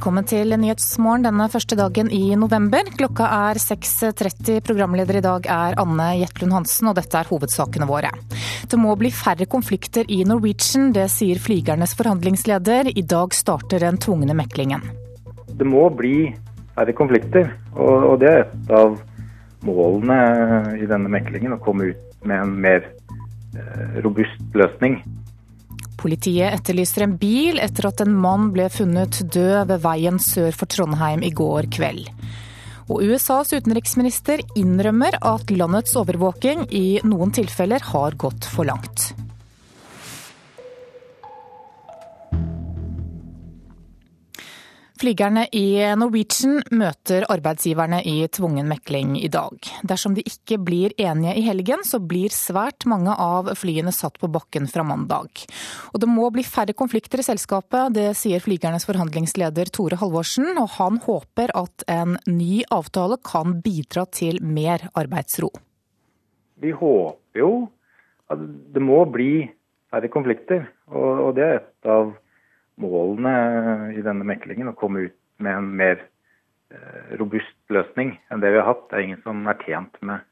Velkommen til Nyhetsmorgen denne første dagen i november. Klokka er 6.30. Programleder i dag er Anne Jetlund Hansen, og dette er hovedsakene våre. Det må bli færre konflikter i Norwegian, det sier flygernes forhandlingsleder. I dag starter den tvungne meklingen. Det må bli færre konflikter, og det er et av målene i denne meklingen. Å komme ut med en mer eh, robust løsning. Politiet etterlyser en bil etter at en mann ble funnet død ved veien sør for Trondheim i går kveld. Og USAs utenriksminister innrømmer at landets overvåking i noen tilfeller har gått for langt. Flygerne i Norwegian møter arbeidsgiverne i tvungen mekling i dag. Dersom de ikke blir enige i helgen, så blir svært mange av flyene satt på bakken fra mandag. Og det må bli færre konflikter i selskapet, det sier flygernes forhandlingsleder Tore Halvorsen, og han håper at en ny avtale kan bidra til mer arbeidsro. Vi håper jo at det må bli færre konflikter, og det er et av målene i denne meklingen å komme ut med en mer eh, robust løsning enn det vi har hatt. Det er ingen som er tjent med,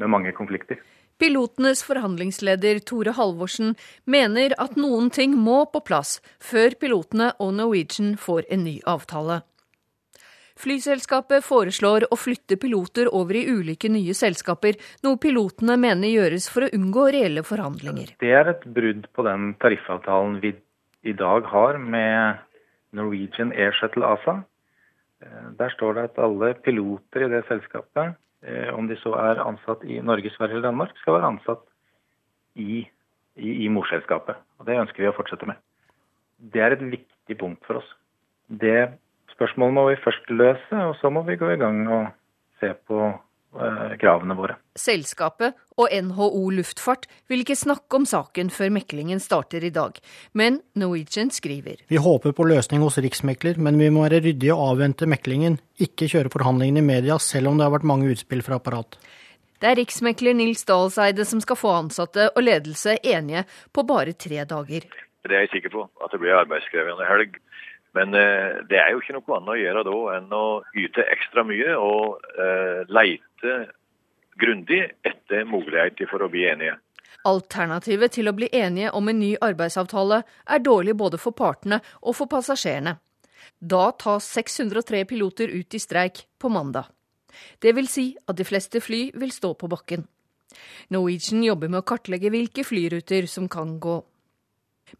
med mange konflikter. Pilotenes forhandlingsleder Tore Halvorsen mener at noen ting må på plass før pilotene og Norwegian får en ny avtale. Flyselskapet foreslår å flytte piloter over i ulike nye selskaper, noe pilotene mener gjøres for å unngå reelle forhandlinger. Det er et brudd på den tariffavtalen vi i dag har med Norwegian Air Shuttle ASA. Eh, der står det at alle piloter i det selskapet, eh, om de så er ansatt i Norge, Sverige eller Danmark, skal være ansatt i, i, i morselskapet. Og Det ønsker vi å fortsette med. Det er et viktig punkt for oss. Det spørsmålet må vi først løse, og så må vi gå i gang og se på kravene våre. Selskapet og NHO Luftfart vil ikke snakke om saken før meklingen starter i dag, men Norwegian skriver. Vi håper på løsning hos riksmekler, men vi må være ryddige og avvente meklingen, ikke kjøre forhandlingene i media, selv om det har vært mange utspill fra apparat. Det er riksmekler Nils Dahlseide som skal få ansatte og ledelse enige på bare tre dager. Det er jeg sikker på, at det blir arbeidskrevende helg. Men eh, det er jo ikke noe annet å gjøre da enn å yte ekstra mye og eh, leite grundig etter muligheter for å bli enige. Alternativet til å bli enige om en ny arbeidsavtale er dårlig både for partene og for passasjerene. Da tas 603 piloter ut i streik på mandag. Det vil si at de fleste fly vil stå på bakken. Norwegian jobber med å kartlegge hvilke flyruter som kan gå.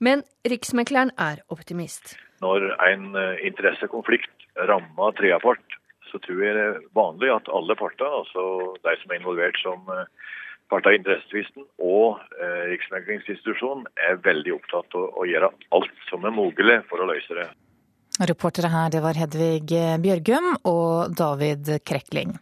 Men riksmekleren er optimist når en eh, interessekonflikt rammer tredjepart, så tror jeg det er vanlig at alle parter, altså de som er involvert som part av interessetvisten og eh, Riksmeklingsinstitusjonen, er veldig opptatt av å gjøre alt som er mulig for å løse det. Reportere her det var Hedvig Bjørgum og David Krekling.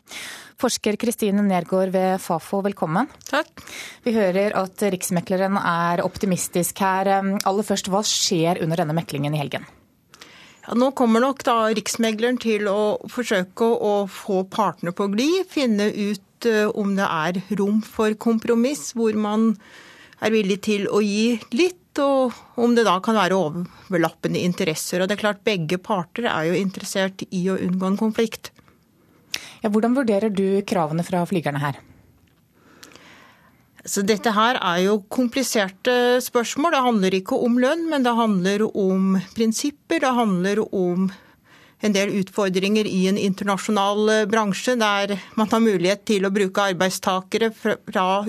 Forsker Kristine Nergård ved Fafo, velkommen. Takk. Vi hører at Riksmekleren er optimistisk her. Aller først, hva skjer under denne meklingen i helgen? Ja, nå kommer nok da Riksmegleren til å forsøke å få partene på glid. Finne ut eh, om det er rom for kompromiss, hvor man er villig til å gi litt. Og om det da kan være overlappende interesser. Og det er klart Begge parter er jo interessert i å unngå en konflikt. Ja, hvordan vurderer du kravene fra flygerne her? Så dette her er jo kompliserte spørsmål. Det handler ikke om lønn, men det handler om prinsipper. Det handler om en del utfordringer i en internasjonal eh, bransje der man har mulighet til å bruke arbeidstakere fra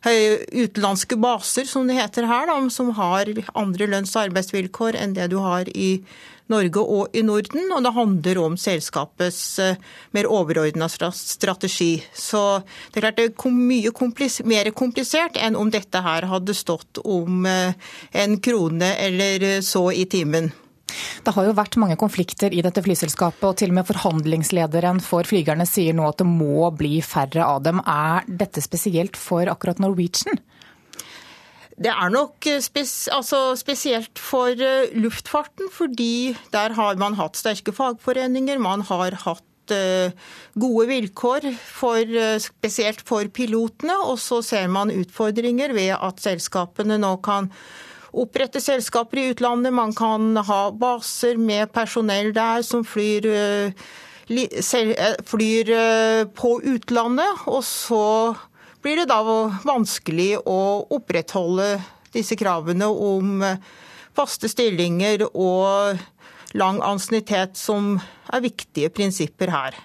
utenlandske baser, som det heter her, da, som har andre lønns- og arbeidsvilkår enn det du har i Norge og i Norden, og det handler om selskapets eh, mer overordna strategi. Så det er klart det er mye komplis mer komplisert enn om dette her hadde stått om eh, en krone eller så i timen. Det har jo vært mange konflikter i dette flyselskapet, og til og med forhandlingslederen for flygerne sier nå at det må bli færre av dem. Er dette spesielt for akkurat Norwegian? Det er nok eh, spes altså spesielt for uh, luftfarten, fordi der har man hatt sterke fagforeninger. Man har hatt uh, gode vilkår, for, spesielt for pilotene. Og så ser man utfordringer ved at selskapene nå kan opprette selskaper i utlandet, man kan ha baser med personell der som flyr, flyr på utlandet. Og så blir det da vanskelig å opprettholde disse kravene om faste stillinger og lang ansiennitet, som er viktige prinsipper her.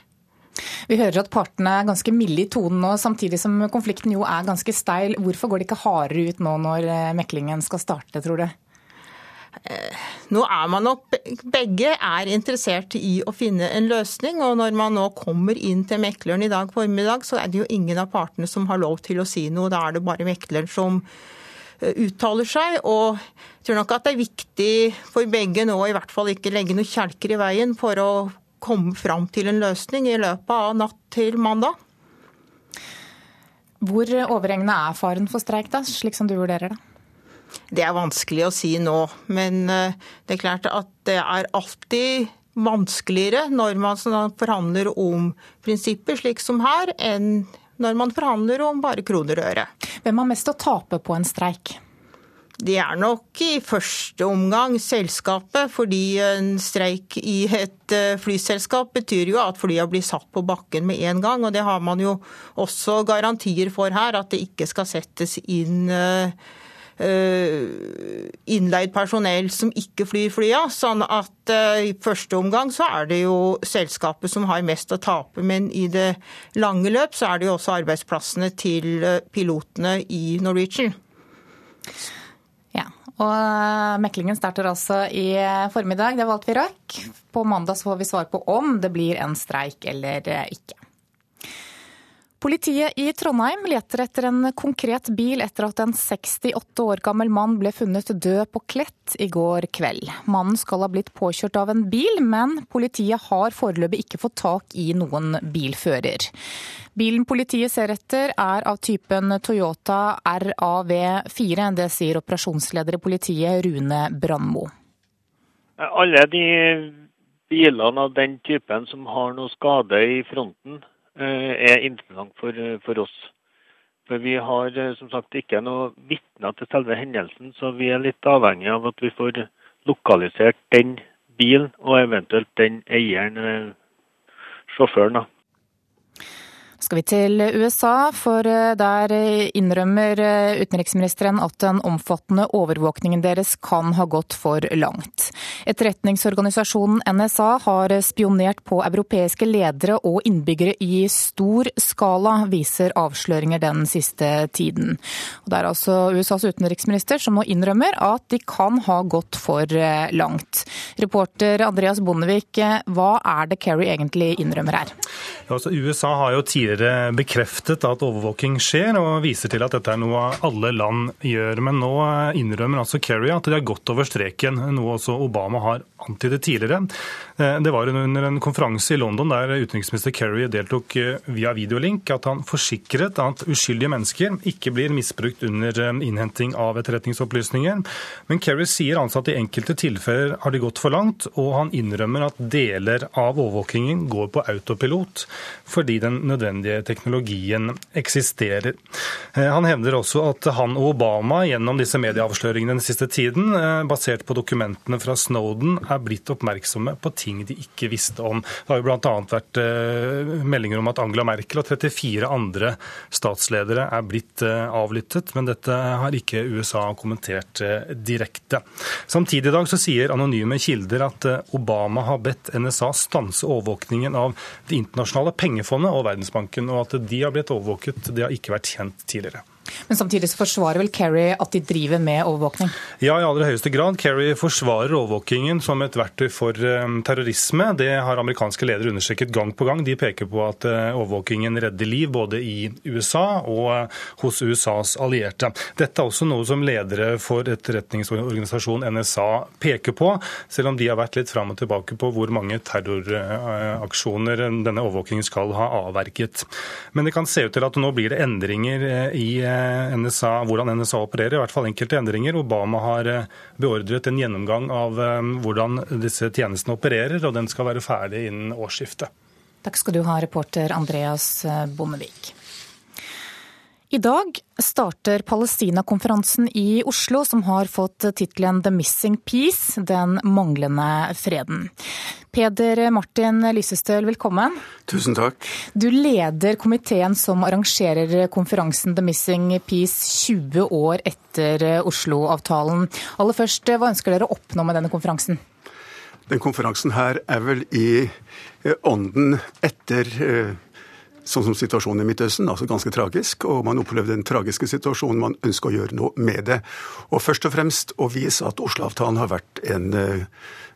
Vi hører at partene er ganske milde i tonen nå, samtidig som konflikten jo er ganske steil. Hvorfor går det ikke hardere ut nå når eh, meklingen skal starte, tror du? Eh, nå er man nok Begge er interessert i å finne en løsning. Og når man nå kommer inn til mekleren i dag formiddag, så er det jo ingen av partene som har lov til å si noe. Da er det bare mekleren som Eh, uttaler seg. Og jeg tror nok at det er viktig for begge nå i hvert fall ikke legge noen kjelker i veien for å komme fram til en løsning i løpet av natt til mandag. Hvor overhengende er faren for streik, da, slik som du vurderer det? Det er vanskelig å si nå, men eh, det er klart at det er alltid vanskeligere når man forhandler om prinsipper, slik som her, enn når man forhandler om bare kroner og øre. Hvem har mest å tape på en streik? Det er nok i første omgang selskapet, fordi en streik i et eh, flyselskap betyr jo at flyene blir satt på bakken med en gang. Og det har man jo også garantier for her, at det ikke skal settes inn uh, innleid personell som ikke flyr flya. Sånn at eh, i første omgang så er det jo selskapet som har mest å tape. Men i det lange løp så er det jo også arbeidsplassene til eh, pilotene i Norwegian. Ja, og Meklingen starter altså i formiddag, det valgte vi rakk. På mandag så får vi svar på om det blir en streik eller ikke. Politiet i Trondheim leter etter en konkret bil etter at en 68 år gammel mann ble funnet død på Klett i går kveld. Mannen skal ha blitt påkjørt av en bil, men politiet har foreløpig ikke fått tak i noen bilfører. Bilen politiet ser etter er av typen Toyota RAV4. Det sier operasjonsleder i politiet Rune Brandmo. Alle de bilene av den typen som har noe skade i fronten, er interessant for, eh, for, oss. For Vi har eh, som sagt ikke noe vitner til selve hendelsen, så vi er litt avhengig av at vi får lokalisert den bilen og eventuelt den eieren, sjåføren. da skal vi til USA, for eh, der innrømmer eh, utenriksministeren at den omfattende overvåkningen deres kan ha gått for langt. Etterretningsorganisasjonen NSA har spionert på europeiske ledere og innbyggere i stor skala, viser avsløringer den siste tiden. Og det er altså USAs utenriksminister som nå innrømmer at de kan ha gått for eh, langt. Reporter Andreas Bondevik, hva er det Kerry egentlig innrømmer her? Ja, altså USA har jo tidligere tidligere bekreftet at overvåking skjer, og viser til at dette er noe alle land gjør. Men nå innrømmer altså Kerry at de har gått over streken, noe også Obama har antydet tidligere. Eh, det var under en konferanse i London der utenriksminister Kerry deltok eh, via videolink, at han forsikret at uskyldige mennesker ikke blir misbrukt under eh, innhenting av etterretningsopplysninger. Men Kerry sier altså at i enkelte tilfeller har de gått for langt, og han innrømmer at deler av overvåkingen går på autopilot fordi den nødvendige teknologien eksisterer. Eh, han hevder også at han og Obama gjennom disse medieavsløringene den siste tiden, eh, basert på dokumentene fra Snowden, er blitt oppmerksomme på ting de ikke visste om. Det har jo bl.a. vært eh, meldinger om at Angela Merkel og 34 andre statsledere er blitt avlyttet, men dette har ikke USA kommentert direkte. Samtidig i dag så sier anonyme kilder at Obama har bedt NSA stanse overvåkningen av Det internasjonale pengefondet og Verdensbanken og at de har blitt overvåket, det har ikke vært kjent tidligere. Men samtidig så forsvarer vel Kerry at de driver med overvåkning? Ja, i aller høyeste grad. Kerry forsvarer overvåkingen som et verktøy for eh, terrorisme. Det har amerikanske ledere understreket gang på gang. De peker på at eh, overvåkingen redder liv både i USA og eh, hos USAs allierte. Dette er også noe som ledere for etterretningsorganisasjonen NSA peker på, selv om de har vært litt fram og tilbake på hvor mange terroraksjoner denne overvåkingen skal ha avverget. Men det kan se ut til at nå blir det endringer i NSA, hvordan NSA opererer, i hvert fall enkelte endringer. Obama har eh, beordret en gjennomgang av eh, hvordan disse tjenestene opererer, og den skal være ferdig innen årsskiftet. Takk skal du ha, reporter Andreas eh, Bondevik. I dag starter Palestina-konferansen i Oslo, som har fått tittelen The Missing Peace, den manglende freden. Peder Martin Lysestøl, velkommen. Tusen takk. Du leder komiteen som arrangerer konferansen The Missing Peace 20 år etter Oslo-avtalen. Aller først, hva ønsker dere å oppnå med denne konferansen? Den konferansen her er vel i eh, ånden etter eh, sånn som situasjonen i Midtøsten, altså ganske tragisk. Og man opplevde den tragiske situasjonen, man ønsker å gjøre noe med det. Og først og fremst å vise at Oslo-avtalen har vært en eh,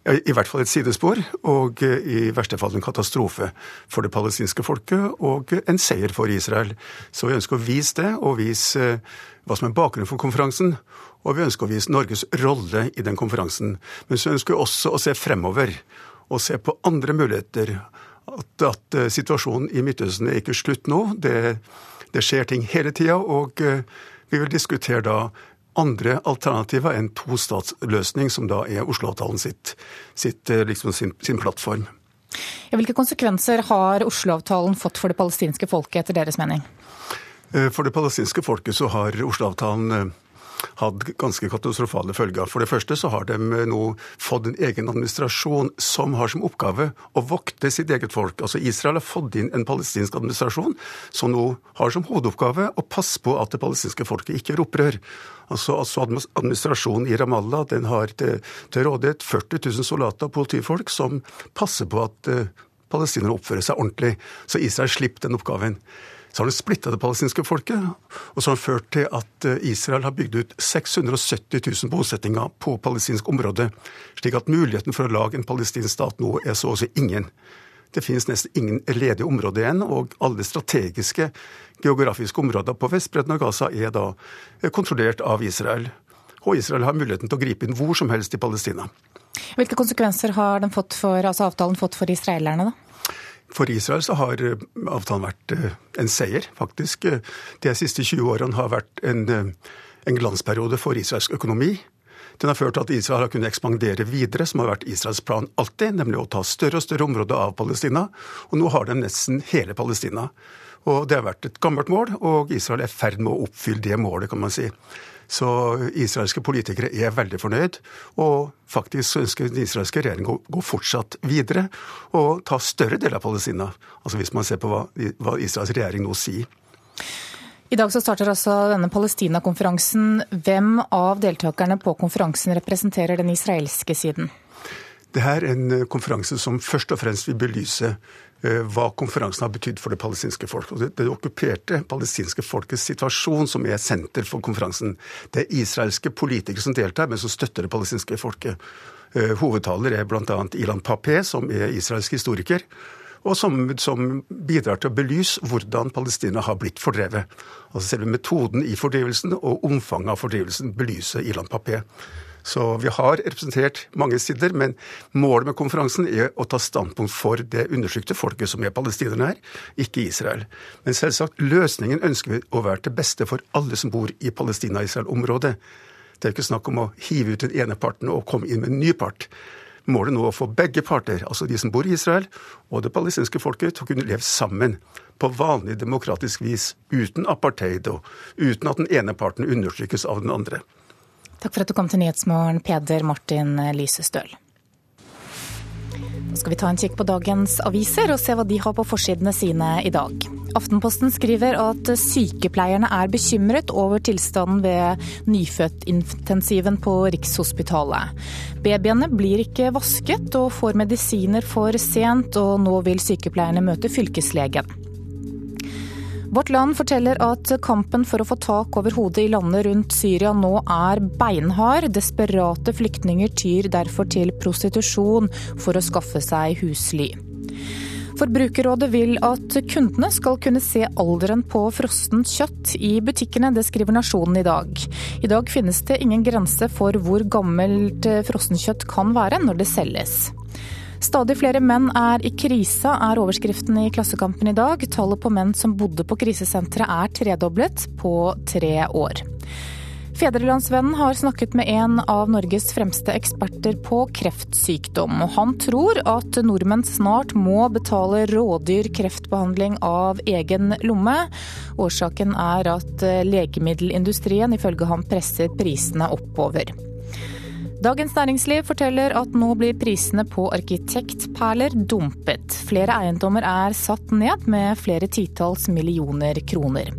i hvert fall et sidespor, og eh, i verste fall en katastrofe for det palestinske folket, og en seier for Israel. Så vi ønsker å vise det, og vise eh, hva som er bakgrunnen for konferansen. Og vi ønsker å vise Norges rolle i den konferansen. Men så ønsker vi også å se fremover, og se på andre muligheter at, at eh, situasjonen i Midtøsten er ikke slutt nå. Det, det skjer ting hele tida, og eh, vi vil diskutere da andre alternativer enn tostatsløsning, som da er Oslo-avtalen sitt, sitt, eh, liksom sin, sin plattform. Ja, hvilke konsekvenser har Oslo-avtalen fått for det palestinske folket, etter deres mening? For det palestinske folket så har Oslo-avtalen hatt ganske katastrofale følger. For det første så har de nå fått en egen administrasjon som har som oppgave å vokte sitt eget folk. Altså Israel har fått inn en palestinsk administrasjon som nå har som hovedoppgave å passe på at det palestinske folket ikke gjør opprør. Altså, altså Administrasjonen i Ramallah den har til, til rådighet 40 000 soldater og politifolk som passer på at uh, palestinere oppfører seg ordentlig. Så Israel slipper den oppgaven. Så har det splitta det palestinske folket, og så har det ført til at eh, Israel har bygd ut 670 000 bosettinger på palestinsk område, slik at muligheten for å lage en palestinsk stat nå er så å si ingen. Det finnes nesten ingen ledige områder igjen, og alle strategiske geografiske områder på Vestbredden og Gaza er da eh, kontrollert av Israel. Og Israel har muligheten til å gripe inn hvor som helst i Palestina. Hvilke konsekvenser har fått for, altså avtalen fått for israelerne, da? For Israel så har eh, avtalen vært eh, en seier, faktisk. Eh, de siste 20 årene har vært en, en glansperiode for israelsk økonomi. Den har ført til at Israel har kunnet ekspandere videre, som har vært Israels plan alltid, nemlig å ta større og større områder av Palestina. Og nå har de nesten hele Palestina. Og Det har vært et gammelt mål, og Israel er i ferd med å oppfylle det målet, kan man si. Så israelske politikere er veldig fornøyd, og faktisk ønsker den israelske regjeringen å gå fortsatt videre og ta større deler av Palestina. Altså hvis man ser på hva, hva Israels regjering nå sier. I dag så starter altså denne Palestina-konferansen. Hvem av deltakerne på konferansen representerer den israelske siden? Det er en konferanse som først og fremst vil belyse hva konferansen har betydd for det palestinske folk. Og det, det okkuperte palestinske folkets situasjon som er senter for konferansen. Det er israelske politikere som deltar, men som støtter det palestinske folket. Eh, hovedtaler er bl.a. Ilan Papé, som er israelsk historiker. Og som, som, bidrar til å belyse hvordan Palestina har blitt fordrevet. Altså Selve metoden i fordrivelsen og omfanget av fordrivelsen belyser Ilan Papé. Så vi har representert mange sider, men målet med konferansen er å ta standpunkt for det undertrykte folket som er palestinerne her, ikke Israel. Men selvsagt, løsningen ønsker vi å være til beste for alle som bor i Palestina-Israel-området. Det er ikke snakk om å hive ut den ene parten og komme inn med en ny part. Målet nå er å få begge parter, altså de som bor i Israel og det palestinske folket, til å kunne leve sammen på vanlig demokratisk vis, uten apartheid og uten at den ene parten undertrykkes av den andre. Takk for at du kom til Nyhetsmorgen, Peder Martin Lysestøl. Nå skal vi ta en kikk på dagens aviser og se hva de har på forsidene sine i dag. Aftenposten skriver at sykepleierne er bekymret over tilstanden ved nyfødtintensiven på Rikshospitalet. Babyene blir ikke vasket og får medisiner for sent, og nå vil sykepleierne møte fylkeslegen. Vårt Land forteller at kampen for å få tak over hodet i landet rundt Syria nå er beinhard. Desperate flyktninger tyr derfor til prostitusjon for å skaffe seg husly. Forbrukerrådet vil at kundene skal kunne se alderen på frossent kjøtt i butikkene. Det skriver Nasjonen i dag. I dag finnes det ingen grense for hvor gammelt frossenkjøtt kan være når det selges. Stadig flere menn er i krise, er overskriften i Klassekampen i dag. Tallet på menn som bodde på krisesenteret er tredoblet på tre år. Fedrelandsvennen har snakket med en av Norges fremste eksperter på kreftsykdom. og Han tror at nordmenn snart må betale rådyr kreftbehandling av egen lomme. Årsaken er at legemiddelindustrien ifølge ham presser prisene oppover. Dagens Næringsliv forteller at nå blir prisene på arkitektperler dumpet. Flere eiendommer er satt ned med flere titalls millioner kroner.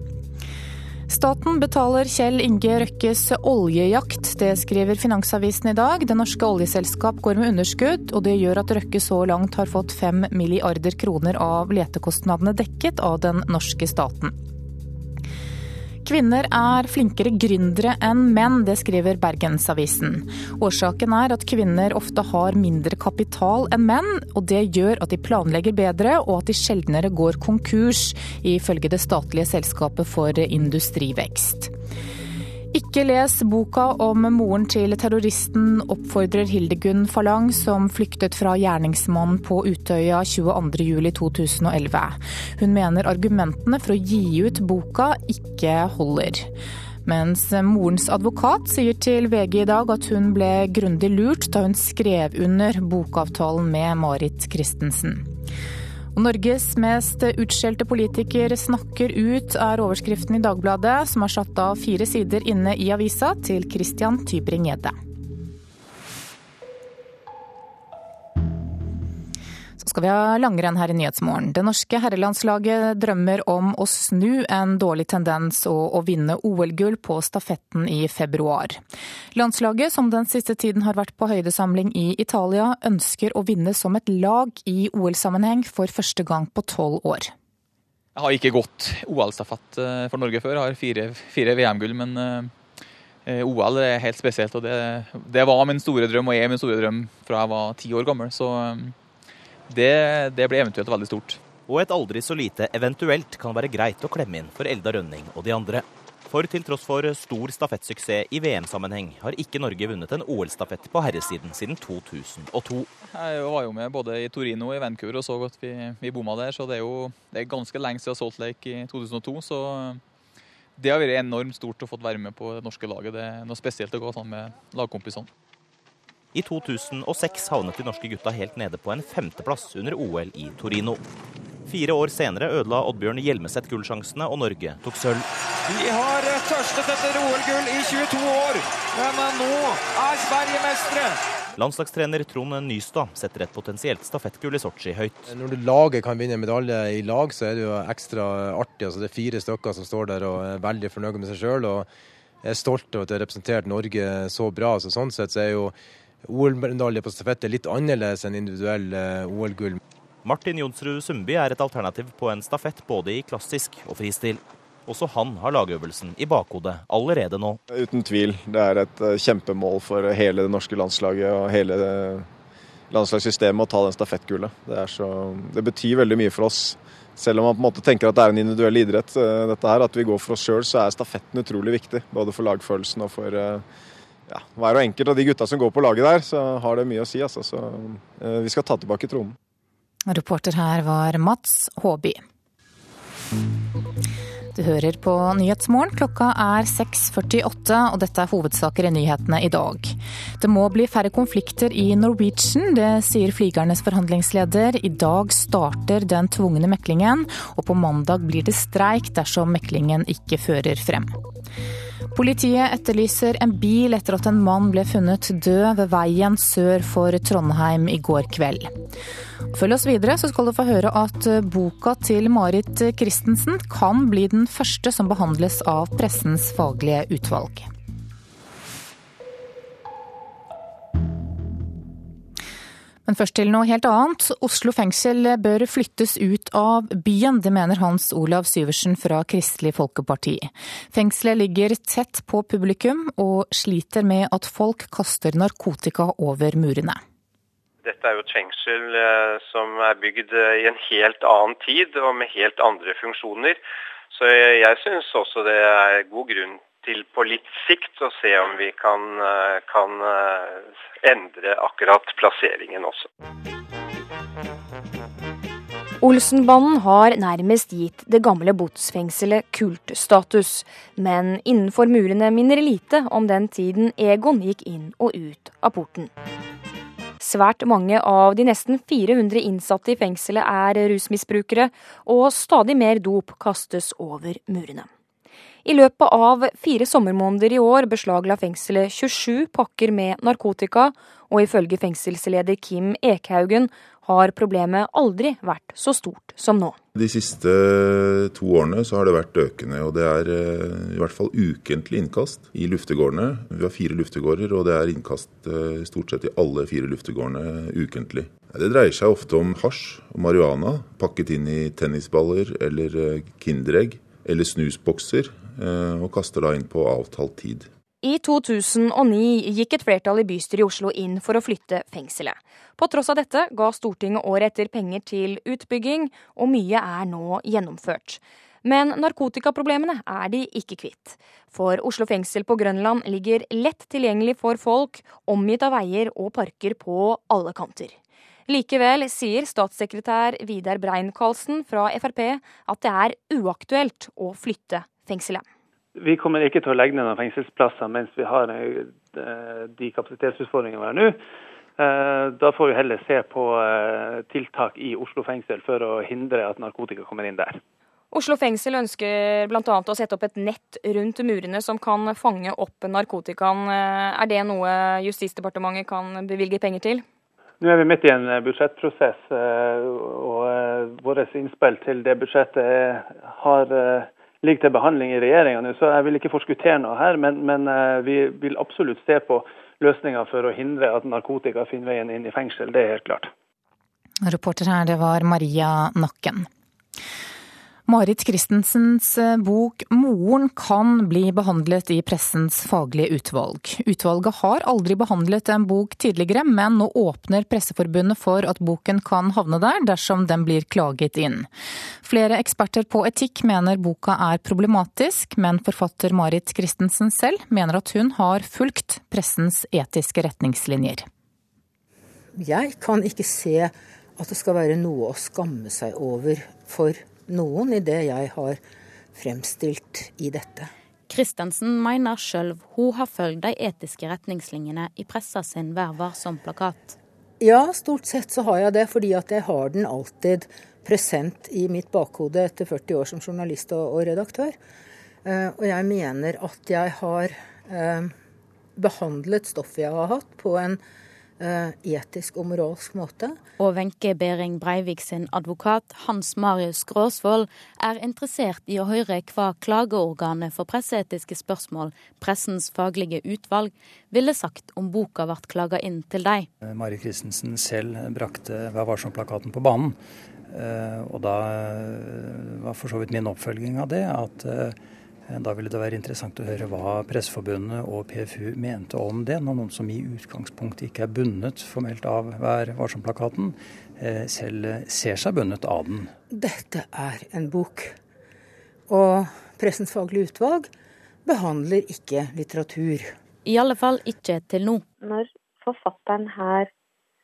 Staten betaler Kjell Inge Røkkes oljejakt. Det skriver Finansavisen i dag. Det norske oljeselskap går med underskudd, og det gjør at Røkke så langt har fått fem milliarder kroner av letekostnadene dekket av den norske staten. Kvinner er flinkere gründere enn menn, det skriver Bergensavisen. Årsaken er at kvinner ofte har mindre kapital enn menn, og det gjør at de planlegger bedre og at de sjeldnere går konkurs, ifølge det statlige selskapet for industrivekst. Ikke les boka om moren til terroristen, oppfordrer Hildegunn Falang, som flyktet fra gjerningsmannen på Utøya 22.07.2011. Hun mener argumentene for å gi ut boka ikke holder. Mens morens advokat sier til VG i dag at hun ble grundig lurt da hun skrev under bokavtalen med Marit Christensen. Norges mest utskjelte politiker snakker ut, er overskriften i Dagbladet, som har satt av fire sider inne i avisa til Christian Tybring-Gjedde. Skal vi ha langrenn her i Nyhetsmorgen. Det norske herrelandslaget drømmer om å snu en dårlig tendens og å vinne OL-gull på stafetten i februar. Landslaget, som den siste tiden har vært på høydesamling i Italia, ønsker å vinne som et lag i OL-sammenheng for første gang på tolv år. Jeg har ikke gått OL-stafett eh, for Norge før. Jeg har fire, fire VM-gull, men eh, OL er helt spesielt. og det, det, var min store drøm og er min store drøm fra jeg var ti år gammel. Så eh, det, det blir eventuelt veldig stort. Og et aldri så lite eventuelt kan være greit å klemme inn for Elda Rønning og de andre. For til tross for stor stafettsuksess i VM-sammenheng, har ikke Norge vunnet en OL-stafett på herresiden siden 2002. Jeg var jo med både i Torino og i Vancouver og så godt vi, vi bomma der, så det er jo det er ganske lenge siden Salt Lake i 2002. Så det har vært enormt stort å få være med på det norske laget. Det er noe spesielt å gå sammen med lagkompisene. I 2006 havnet de norske gutta helt nede på en femteplass under OL i Torino. Fire år senere ødela Oddbjørn Hjelmeset gullsjansene, og Norge tok sølv. Vi har tørstet etter OL-gull i 22 år, men nå er Sverige mestere. Landslagstrener Trond Nystad setter et potensielt stafettgull i Sotsji høyt. Når du laget kan vinne medalje i lag, så er det jo ekstra artig. Altså, det er fire stykker som står der og er veldig fornøyde med seg sjøl. Jeg er stolt av at jeg har representert Norge så bra. Så sånn sett så er jo OL-medalje på stafett er litt annerledes enn individuell eh, OL-gull. Martin Jonsrud Sundby er et alternativ på en stafett både i klassisk og fristil. Også han har lagøvelsen i bakhodet allerede nå. Uten tvil. Det er et eh, kjempemål for hele det norske landslaget og hele landslagssystemet å ta den stafettgullet. Det, så, det betyr veldig mye for oss. Selv om man på en måte tenker at det er en individuell idrett, eh, dette her, at vi går for oss sjøl, så er stafetten utrolig viktig. Både for lagfølelsen og for ja, hver og enkelt av de gutta som går på laget der, så har det mye å si. Altså. Så eh, vi skal ta tilbake tronen. Reporter her var Mats Håby. Du hører på Nyhetsmorgen. Klokka er 6.48, og dette er hovedsaker i nyhetene i dag. Det må bli færre konflikter i Norwegian, det sier flygernes forhandlingsleder. I dag starter den tvungne meklingen, og på mandag blir det streik dersom meklingen ikke fører frem. Politiet etterlyser en bil etter at en mann ble funnet død ved veien sør for Trondheim i går kveld. Følg oss videre, så skal du få høre at boka til Marit Christensen kan bli den første som behandles av pressens faglige utvalg. Men først til noe helt annet. Oslo fengsel bør flyttes ut av byen. Det mener Hans Olav Syversen fra Kristelig Folkeparti. Fengselet ligger tett på publikum og sliter med at folk kaster narkotika over murene. Dette er jo et fengsel eh, som er bygd eh, i en helt annen tid og med helt andre funksjoner. Så jeg syns også det er god grunn til på litt sikt å se om vi kan, eh, kan eh, endre akkurat plasseringen også. Olsenbanen har nærmest gitt det gamle botsfengselet kultstatus, men innenfor murene minner lite om den tiden Egon gikk inn og ut av porten. Svært mange av de nesten 400 innsatte i fengselet er rusmisbrukere, og stadig mer dop kastes over murene. I løpet av fire sommermåneder i år beslagla fengselet 27 pakker med narkotika, og ifølge fengselsleder Kim Ekhaugen har problemet aldri vært så stort som nå. De siste to årene så har det vært økende, og det er eh, i hvert fall ukentlig innkast i luftegårdene. Vi har fire luftegårder, og det er innkast eh, stort sett i alle fire luftegårdene ukentlig. Det dreier seg ofte om hasj og marihuana pakket inn i tennisballer eller eh, Kinderegg eller snusbokser, og kaster da inn på avtalt tid. I 2009 gikk et flertall i bystyret i Oslo inn for å flytte fengselet. På tross av dette ga Stortinget året etter penger til utbygging, og mye er nå gjennomført. Men narkotikaproblemene er de ikke kvitt. For Oslo fengsel på Grønland ligger lett tilgjengelig for folk, omgitt av veier og parker på alle kanter. Likevel sier statssekretær Vidar Brein-Karlsen fra Frp at det er uaktuelt å flytte fengselet. Vi kommer ikke til å legge ned noen fengselsplasser mens vi har eh, de kapasitetsutfordringene vi har nå. Eh, da får vi heller se på eh, tiltak i Oslo fengsel for å hindre at narkotika kommer inn der. Oslo fengsel ønsker bl.a. å sette opp et nett rundt murene som kan fange opp narkotikaen. Er det noe Justisdepartementet kan bevilge penger til? Nå er vi midt i en budsjettprosess, og våre innspill til det budsjettet har ligger til behandling i regjeringa nå, så jeg vil ikke forskuttere noe her. Men, men eh, vi vil absolutt se på løsninger for å hindre at narkotika finner veien inn i fengsel. Det er helt klart. Reporter her, det var Maria Nakken. Marit Christensens eh, bok 'Moren' kan bli behandlet i pressens faglige utvalg. Utvalget har aldri behandlet en bok tidligere, men nå åpner Presseforbundet for at boken kan havne der dersom den blir klaget inn. Flere eksperter på etikk mener boka er problematisk, men forfatter Marit Christensen selv mener at hun har fulgt pressens etiske retningslinjer. Jeg kan ikke se at det skal være noe å skamme seg over for noen i det jeg har fremstilt i dette. Christensen mener sjøl hun har fulgt de etiske retningslinjene i pressa sin Vær varsom-plakat. Ja, stort sett så har jeg det, fordi at jeg har den alltid present i mitt bakhode etter 40 år som journalist og, og redaktør. Uh, og jeg mener at jeg har uh, behandlet stoffet jeg har hatt, på en etisk og moralsk måte. Og Wenche Behring Breivik sin advokat Hans Marius Gråsvold er interessert i å høre hva klageorganet for presseetiske spørsmål, Pressens faglige utvalg, ville sagt om boka ble klaga inn til deg. Eh, Mari Christensen selv brakte Vær varsom-plakaten på banen. Eh, og da var for så vidt min oppfølging av det at Eh, da ville det være interessant å høre hva Presseforbundet og PFU mente om det, når noen som i utgangspunktet ikke er bundet formelt av Vær varsom-plakaten, eh, selv ser seg bundet av den. Dette er en bok. Og Pressens faglige utvalg behandler ikke litteratur. I alle fall ikke til nå. Når forfatteren her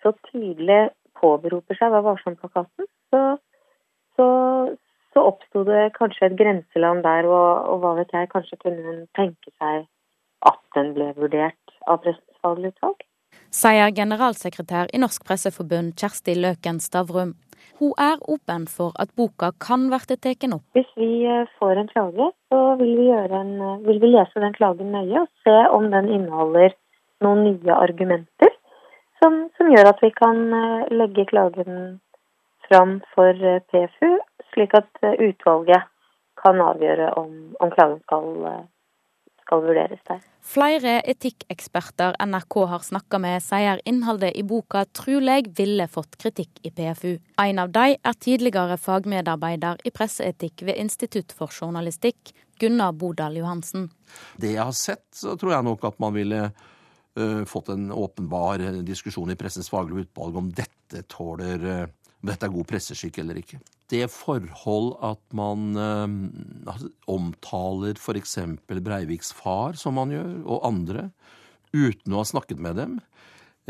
så tydelig påberoper seg Vær varsom-plakaten, så, så, så oppsto det kanskje et grenseland der, og, og, hva vet jeg, kanskje kunne hun tenke seg at den ble vurdert av prestens faglige utvalg? Sier generalsekretær i Norsk Presseforbund Kjersti Løken Stavrum. Hun er åpen for at boka kan bli tatt opp. Hvis vi eh, får en klage, så vil vi, en, eh, vil vi, lese den klagen nøye og se om den inneholder noen nye argumenter som, som gjør at vi kan eh, legge klagen fram for PFU slik at eh, utvalget kan avgjøre om, om klagen skal, eh, skal, vurderes der. Flere etikkeksperter NRK har snakka med, sier innholdet i boka trolig ville fått kritikk i PFU. En av de er tidligere fagmedarbeider i presseetikk ved Institutt for journalistikk, Gunnar Bodal Johansen. Det jeg har sett, så tror jeg nok at man ville uh, fått en åpenbar diskusjon i Pressens faglige utvalg om dette tåler uh, dette er god presseskikk eller ikke. Det forhold at man eh, omtaler f.eks. Breiviks far, som man gjør, og andre, uten å ha snakket med dem,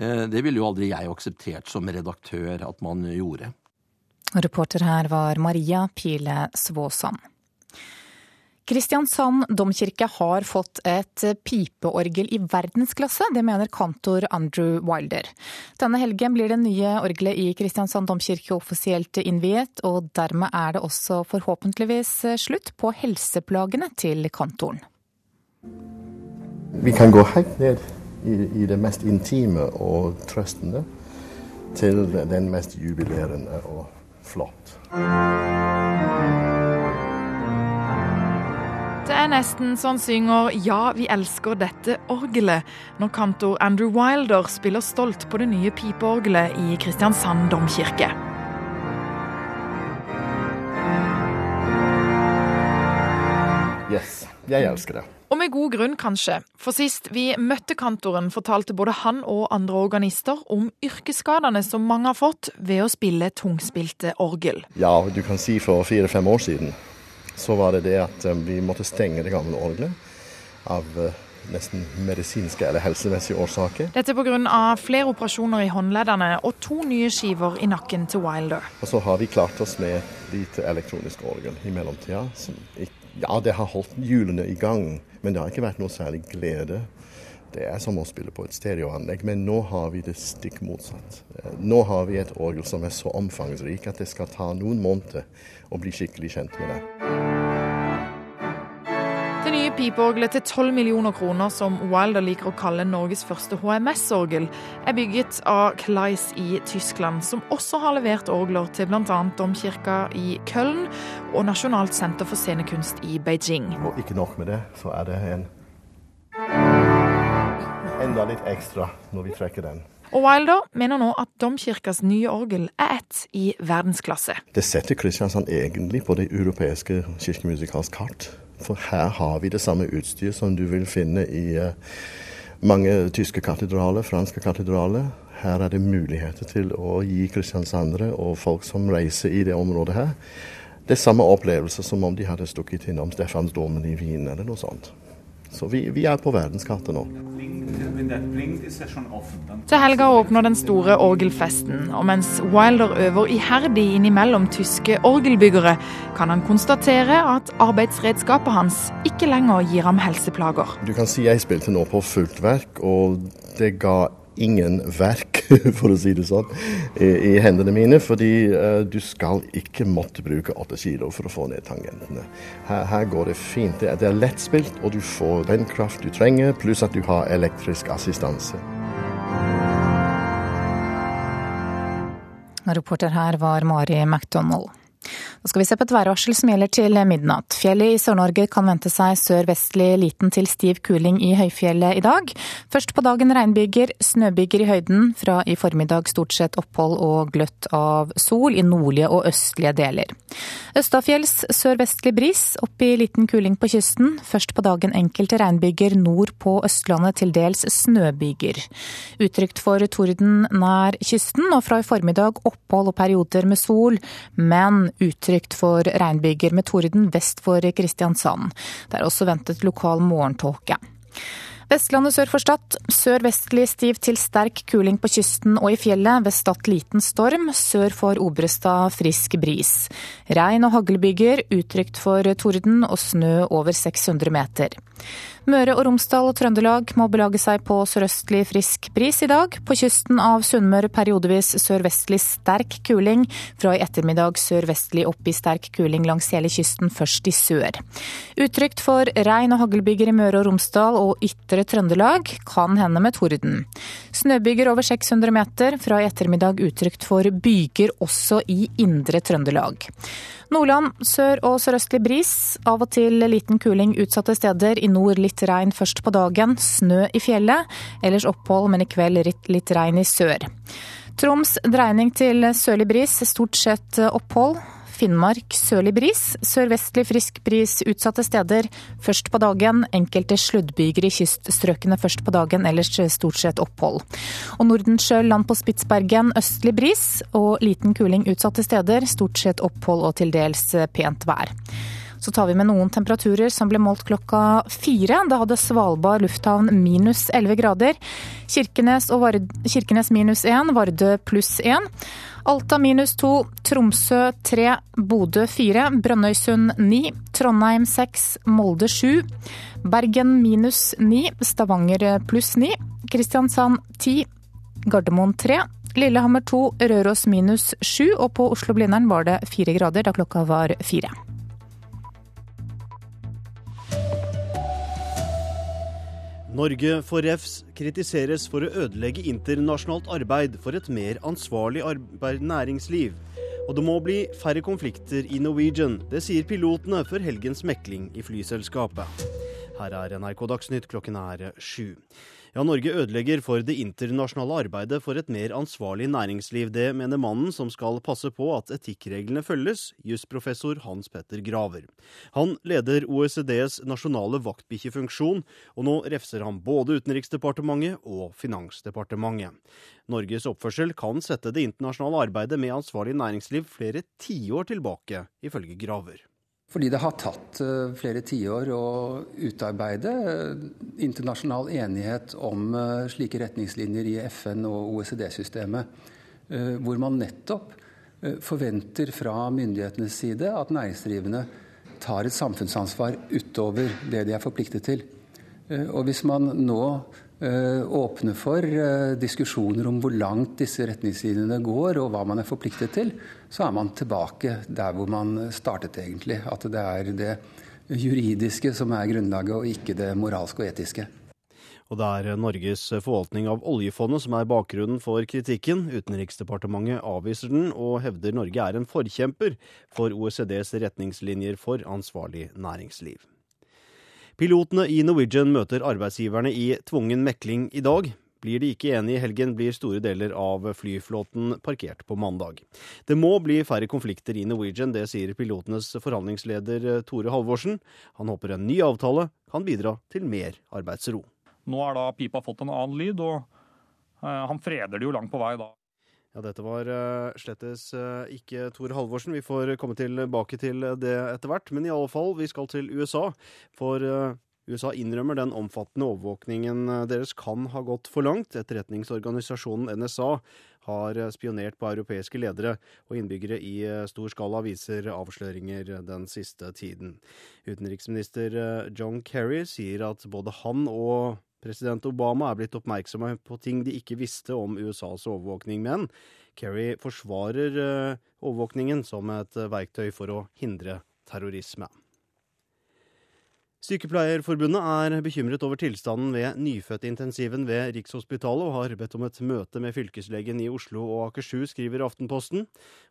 eh, det ville jo aldri jeg akseptert som redaktør at man gjorde. Reporter her var Maria Pile Svåsand. Kristiansand domkirke har fått et pipeorgel i verdensklasse. Det mener kantor Andrew Wilder. Denne helgen blir det nye orgelet i Kristiansand domkirke offisielt innviet, og dermed er det også forhåpentligvis slutt på helseplagene til kantoren. Vi kan gå helt ned i, i det mest intime og trøstende til den mest jubilerende og flott. Det er nesten så han synger 'Ja, vi elsker dette orgelet' når kantor Andrew Wilder spiller stolt på det nye pipeorgelet i Kristiansand domkirke. Yes, jeg elsker det. Og med god grunn, kanskje. For sist vi møtte kantoren, fortalte både han og andre organister om yrkesskadene som mange har fått ved å spille tungspilte orgel. Ja, du kan si for fire-fem år siden så var det det at um, vi måtte stenge det gamle orgelet av uh, nesten medisinske eller helsemessige årsaker. Dette pga. flere operasjoner i håndleddene og to nye skiver i nakken til Wilder. Og så har vi klart oss med lite elektronisk orgel i mellomtida. Ja, det har holdt hjulene i gang, men det har ikke vært noe særlig glede. Det er som å spille på et stereoanlegg, men nå har vi det stikk motsatt. Nå har vi et orgel som er så omfangsrik at det skal ta noen måneder å bli skikkelig kjent med det. Det nye pipeorgelet til 12 millioner kroner, som Wilder liker å kalle Norges første HMS-orgel, er bygget av Kleis i Tyskland, som også har levert orgler til bl.a. domkirka i Köln og Nasjonalt senter for scenekunst i Beijing. Og ikke nok med det, så er det en enda litt ekstra når vi trekker den. Og Wilder mener nå at domkirkas nye orgel er ett i verdensklasse. Det setter Kristiansand egentlig på det europeiske kirkemusikalske kart. For her har vi det samme utstyr som du vil finne i uh, mange tyske katedraler, franske katedraler. Her er det muligheter til å gi kristiansandere og folk som reiser i det området her, det samme opplevelse som om de hadde stukket innom Stefansdomen i Wien eller noe sånt. Så vi, vi er på verdenskartet nå. Til helga åpner den store orgelfesten, og mens Wilder øver iherdig innimellom tyske orgelbyggere, kan han konstatere at arbeidsredskapet hans ikke lenger gir ham helseplager. Du kan si jeg spilte nå på fullt verk, og det ga ingen verk, for å si det sånn, i, i hendene mine. Fordi uh, du skal ikke måtte bruke åtte kilo for å få ned tangentene. Her, her går det fint. Det er, det er lettspilt, og du får den kraft du trenger, pluss at du har elektrisk assistanse. Reporter her var Mari McDonald. Nå skal vi se på et værvarsel som gjelder til midnatt. Fjellet i Sør-Norge kan vente seg sørvestlig liten til stiv kuling i høyfjellet i dag. Først på dagen regnbyger, snøbyger i høyden. Fra i formiddag stort sett opphold og gløtt av sol i nordlige og østlige deler. Østafjells sørvestlig bris, opp i liten kuling på kysten. Først på dagen enkelte regnbyger nord på Østlandet, til dels snøbyger. Utrygt for torden nær kysten, og fra i formiddag opphold og perioder med sol, men utrygt for regnbyger med torden vest for Kristiansand. Det er også ventet lokal morgentåke. Vestlandet sør for Stad. Sørvestlig stiv til sterk kuling på kysten og i fjellet. Ved Stad liten storm. Sør for Obrestad frisk bris. Regn og haglbyger. Utrygt for torden og snø over 600 meter. Møre og Romsdal og Trøndelag må belage seg på sørøstlig frisk bris i dag. På kysten av Sunnmøre periodevis sørvestlig sterk kuling. Fra i ettermiddag sørvestlig opp i sterk kuling langs hele kysten, først i sør. Utrygt for regn og haglbyger i Møre og Romsdal og ytre Trøndelag. Kan hende med torden. Snøbyger over 600 meter. Fra i ettermiddag utrygt for byger også i indre Trøndelag. Nordland sør- og sørøstlig bris. Av og til liten kuling utsatte steder. I nord litt regn først på dagen. Snø i fjellet. Ellers opphold, men i kveld litt, litt regn i sør. Troms dreining til sørlig bris. Stort sett opphold. Finnmark sørlig bris. Sørvestlig frisk bris utsatte steder først på dagen. Enkelte sluddbyger i kyststrøkene først på dagen, ellers stort sett opphold. Og Nordensjø land på Spitsbergen østlig bris og liten kuling utsatte steder. Stort sett opphold og til dels pent vær. Så tar vi med noen temperaturer som ble målt klokka fire. Da hadde Svalbard lufthavn minus 11 grader. Kirkenes, Vard Kirkenes minus 1, Vardø pluss 1. Alta minus 2, Tromsø 3, Bodø 4, Brønnøysund 9, Trondheim 6, Molde 7. Bergen minus 9, Stavanger pluss 9, Kristiansand 10, Gardermoen 3, Lillehammer 2, Røros minus 7, og på Oslo-Blindern var det fire grader da klokka var fire. Norge for refs kritiseres for å ødelegge internasjonalt arbeid for et mer ansvarlig næringsliv. Og det må bli færre konflikter i Norwegian. Det sier pilotene før helgens mekling i flyselskapet. Her er NRK Dagsnytt, klokken er sju. Ja, Norge ødelegger for det internasjonale arbeidet for et mer ansvarlig næringsliv. Det mener mannen som skal passe på at etikkreglene følges, jusprofessor Hans Petter Graver. Han leder OECDs nasjonale vaktbikkjefunksjon, og nå refser han både Utenriksdepartementet og Finansdepartementet. Norges oppførsel kan sette det internasjonale arbeidet med ansvarlig næringsliv flere tiår tilbake, ifølge Graver. Fordi det har tatt eh, flere tiår å utarbeide eh, internasjonal enighet om eh, slike retningslinjer i FN og OECD-systemet, hvor man nettopp forventer fra myndighetenes side at næringsdrivende tar et samfunnsansvar utover det de er forpliktet til. Og hvis man nå åpne for eh, diskusjoner om hvor langt disse retningslinjene går, og hva man er forpliktet til, så er man tilbake der hvor man startet, egentlig. At det er det juridiske som er grunnlaget, og ikke det moralske og etiske. Og det er Norges forvaltning av oljefondet som er bakgrunnen for kritikken. Utenriksdepartementet avviser den, og hevder Norge er en forkjemper for OECDs retningslinjer for ansvarlig næringsliv. Pilotene i Norwegian møter arbeidsgiverne i tvungen mekling i dag. Blir de ikke enige i helgen, blir store deler av flyflåten parkert på mandag. Det må bli færre konflikter i Norwegian, det sier pilotenes forhandlingsleder Tore Halvorsen. Han håper en ny avtale kan bidra til mer arbeidsro. Nå har da pipa fått en annen lyd, og eh, han freder det jo langt på vei da. Ja, Dette var uh, slettes uh, ikke Tor Halvorsen. Vi får komme tilbake til det etter hvert. Men i alle fall, vi skal til USA. For uh, USA innrømmer den omfattende overvåkningen deres kan ha gått for langt. Etterretningsorganisasjonen NSA har spionert på europeiske ledere og innbyggere i stor skala, viser avsløringer den siste tiden. Utenriksminister John Kerry sier at både han og President Obama er blitt oppmerksomme på ting de ikke visste om USAs overvåkning, men Kerry forsvarer eh, overvåkningen som et eh, verktøy for å hindre terrorisme. Sykepleierforbundet er bekymret over tilstanden ved nyfødtintensiven ved Rikshospitalet og har bedt om et møte med fylkeslegen i Oslo og Akershus, skriver Aftenposten.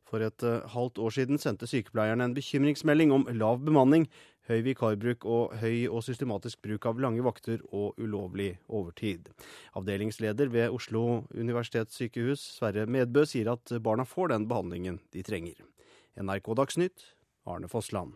For et eh, halvt år siden sendte sykepleierne en bekymringsmelding om lav bemanning høy vikarbruk og høy og systematisk bruk av lange vakter og ulovlig overtid. Avdelingsleder ved Oslo universitetssykehus, Sverre Medbø, sier at barna får den behandlingen de trenger. NRK Dagsnytt, Arne Fossland.